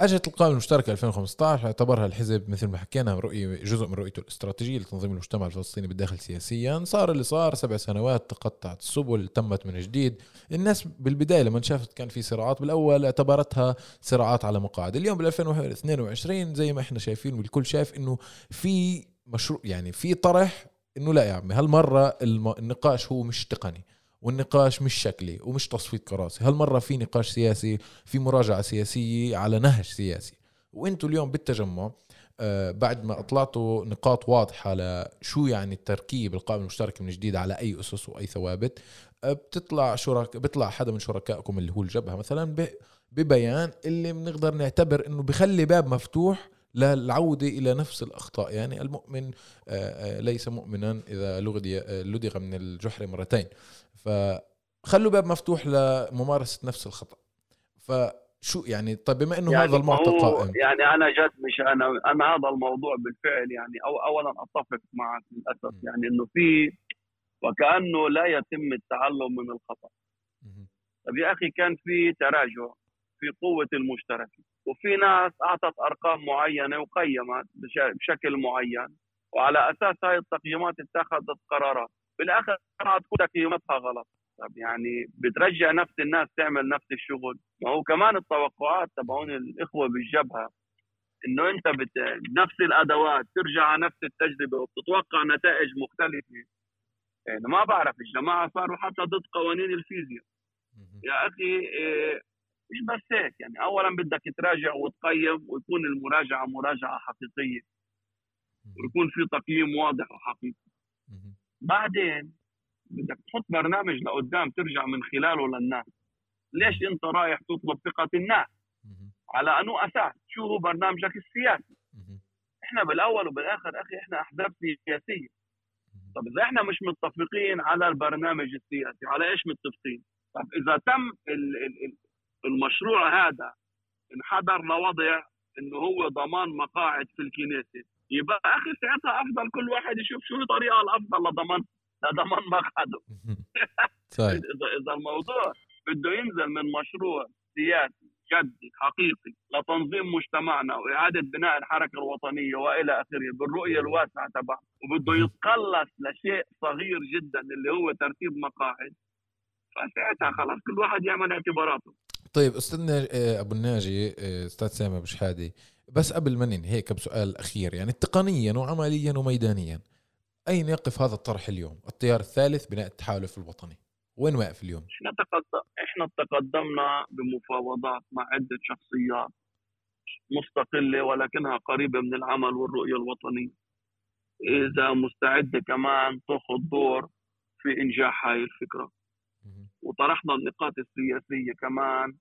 [SPEAKER 4] اجت القائمه المشتركه 2015 اعتبرها الحزب مثل ما حكينا رؤية جزء من رؤيته الاستراتيجية لتنظيم المجتمع الفلسطيني بالداخل سياسيا. صار اللي صار سبع سنوات تقطعت السبل تمت من جديد. الناس بالبداية لما شافت كان في صراعات بالأول اعتبرتها صراعات على مقاعد. اليوم بال 2022 زي ما إحنا شايفين والكل شايف إنه في مشروع يعني في طرح إنه لا يا عمي هالمرة النقاش هو مش تقني. والنقاش مش شكلي ومش تصفية كراسي. هالمرة في نقاش سياسي في مراجعة سياسية على نهج سياسي. وانتوا اليوم بالتجمع آه بعد ما أطلعتوا نقاط واضحة لشو يعني التركيب القائمة المشتركة من جديد على أي أسس وأي ثوابت آه بتطلع شرك بيطلع حدا من شركائكم اللي هو الجبهة مثلا ببيان اللي بنقدر نعتبر إنه بخلي باب مفتوح للعودة إلى نفس الأخطاء. يعني المؤمن آه، ليس مؤمنا إذا لدغ من الجحر مرتين. فخلوا باب مفتوح لممارسة نفس الخطأ. فشو يعني طيب بما إنه
[SPEAKER 3] يعني
[SPEAKER 4] هذا المعطى قائم.
[SPEAKER 3] يعني أنا جد مش أنا أنا هذا الموضوع بالفعل يعني أو اولا أتفق معك للأسف يعني إنه في وكأنه لا يتم التعلم من الخطأ. طيب يا أخي كان في تراجع في قوة المشتركه وفي ناس أعطت أرقام معينة وقيمت بشكل معين وعلى أساس هاي التقييمات اتخذت قرارات. بالآخر تكون قيمتها غلط. طب يعني بترجع نفس الناس تعمل نفس الشغل. ما هو كمان التوقعات تبعون الإخوة بالجبهة إنه أنت بت... نفس الأدوات ترجع على نفس التجربة وبتتوقع نتائج مختلفة. يعني ما بعرف الجماعة صاروا حتى ضد قوانين الفيزياء. يا أخي إيه مش بس هيك. يعني اولا بدك تراجع وتقيم ويكون المراجعة مراجعة حقيقية. ويكون في تقييم واضح وحقيقي. بعدين بدك تحط برنامج لقدام ترجع من خلاله للناس. ليش انت رايح تطلب ثقة الناس. على انه أساس. شو هو برنامجك السياسي. إحنا بالاول وبالاخر أخي إحنا احزاب سياسية. طب إذا إحنا مش متفقين على البرنامج السياسي على إيش متفقين؟ طب إذا تم ال- ال- ال- المشروع هذا انحدر لوضع إنه هو ضمان مقاعد في الكنيسة. يبقى أخي ساعتها أفضل كل واحد يشوف شو الطريقة الأفضل لضمان لضمان مقعده.
[SPEAKER 4] صحيح.
[SPEAKER 3] اذا إذا الموضوع بده ينزل من مشروع سياسي جدي حقيقي لتنظيم مجتمعنا وإعادة بناء الحركة الوطنية وإلى آخره بالرؤية الواسعة تبعه وبده يتقلص لشيء صغير جدا اللي هو ترتيب مقاعد فساعتها خلاص كل واحد يعمل اعتباراته.
[SPEAKER 4] طيب أستاذنا آه، أبو الناجي آه، أستاذ سامي أبو شحاده بس قبل ما ننهي هيك بسؤال أخير يعني تقنيا وعمليا وميدانيا أين يقف هذا الطرح اليوم؟ التيار الثالث بناء التحالف الوطني وين واقف اليوم؟
[SPEAKER 3] إحنا تقدم إحنا تقدمنا بمفاوضات مع عدة شخصيات مستقلة ولكنها قريبة من العمل والرؤية الوطنية. إذا مستعده كمان تأخذ دور في إنجاح هاي
[SPEAKER 4] الفكرة.
[SPEAKER 3] وطرحنا النقاط السياسية كمان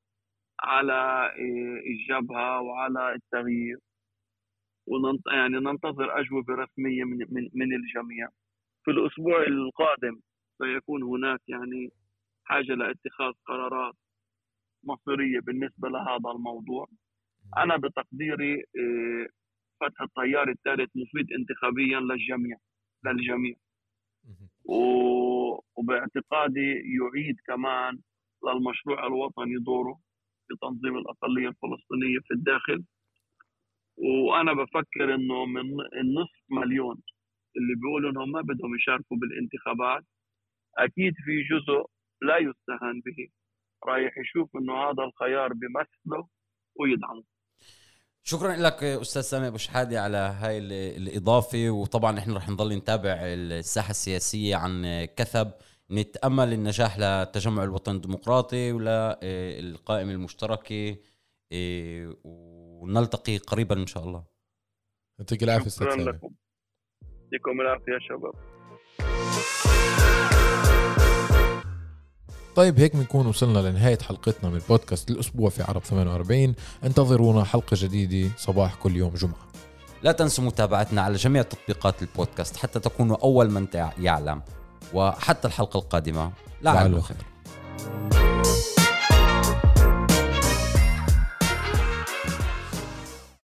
[SPEAKER 3] على إيه، الجبهة وعلى التغيير. وننت... يعني ننتظر أجوبة رسمية من من من الجميع. في الأسبوع القادم سيكون هناك يعني حاجة لاتخاذ قرارات مصيرية بالنسبة لهذا الموضوع. أنا بتقديري إيه، فتح التيار الثالث مفيد انتخابيا للجميع للجميع وباعتقادي يعيد كمان للمشروع الوطني دوره في تنظيم الأقلية الفلسطينية في الداخل. وأنا بفكر إنه من النصف مليون اللي بيقولوا إنهم ما بدهم يشاركوا بالانتخابات أكيد في جزء لا يستهان به. رايح يشوف إنه هذا الخيار بيمثله ويدعمه.
[SPEAKER 5] شكرا لك أستاذ سامي أبو شحادة على هاي ال- الإضافة. وطبعا إحنا رح نضل نتابع الساحة السياسية عن كثب. نتأمل النجاح للتجمع الوطني الديمقراطي وللقائمه المشتركه إيه، ونلتقي قريبا إن شاء الله.
[SPEAKER 4] يعطيك العافية أستاذ
[SPEAKER 3] شكرا
[SPEAKER 4] سامي
[SPEAKER 3] لكم. يعطيكم العافية يا شباب.
[SPEAKER 4] طيب هيك بنكون وصلنا لنهاية حلقتنا من بودكاست الأسبوع في عرب 48 انتظرونا حلقة جديدة صباح كل يوم جمعة.
[SPEAKER 5] لا تنسوا متابعتنا على جميع تطبيقات البودكاست حتى تكونوا أول من يعلم. وحتى الحلقة القادمة. لعله
[SPEAKER 4] خير.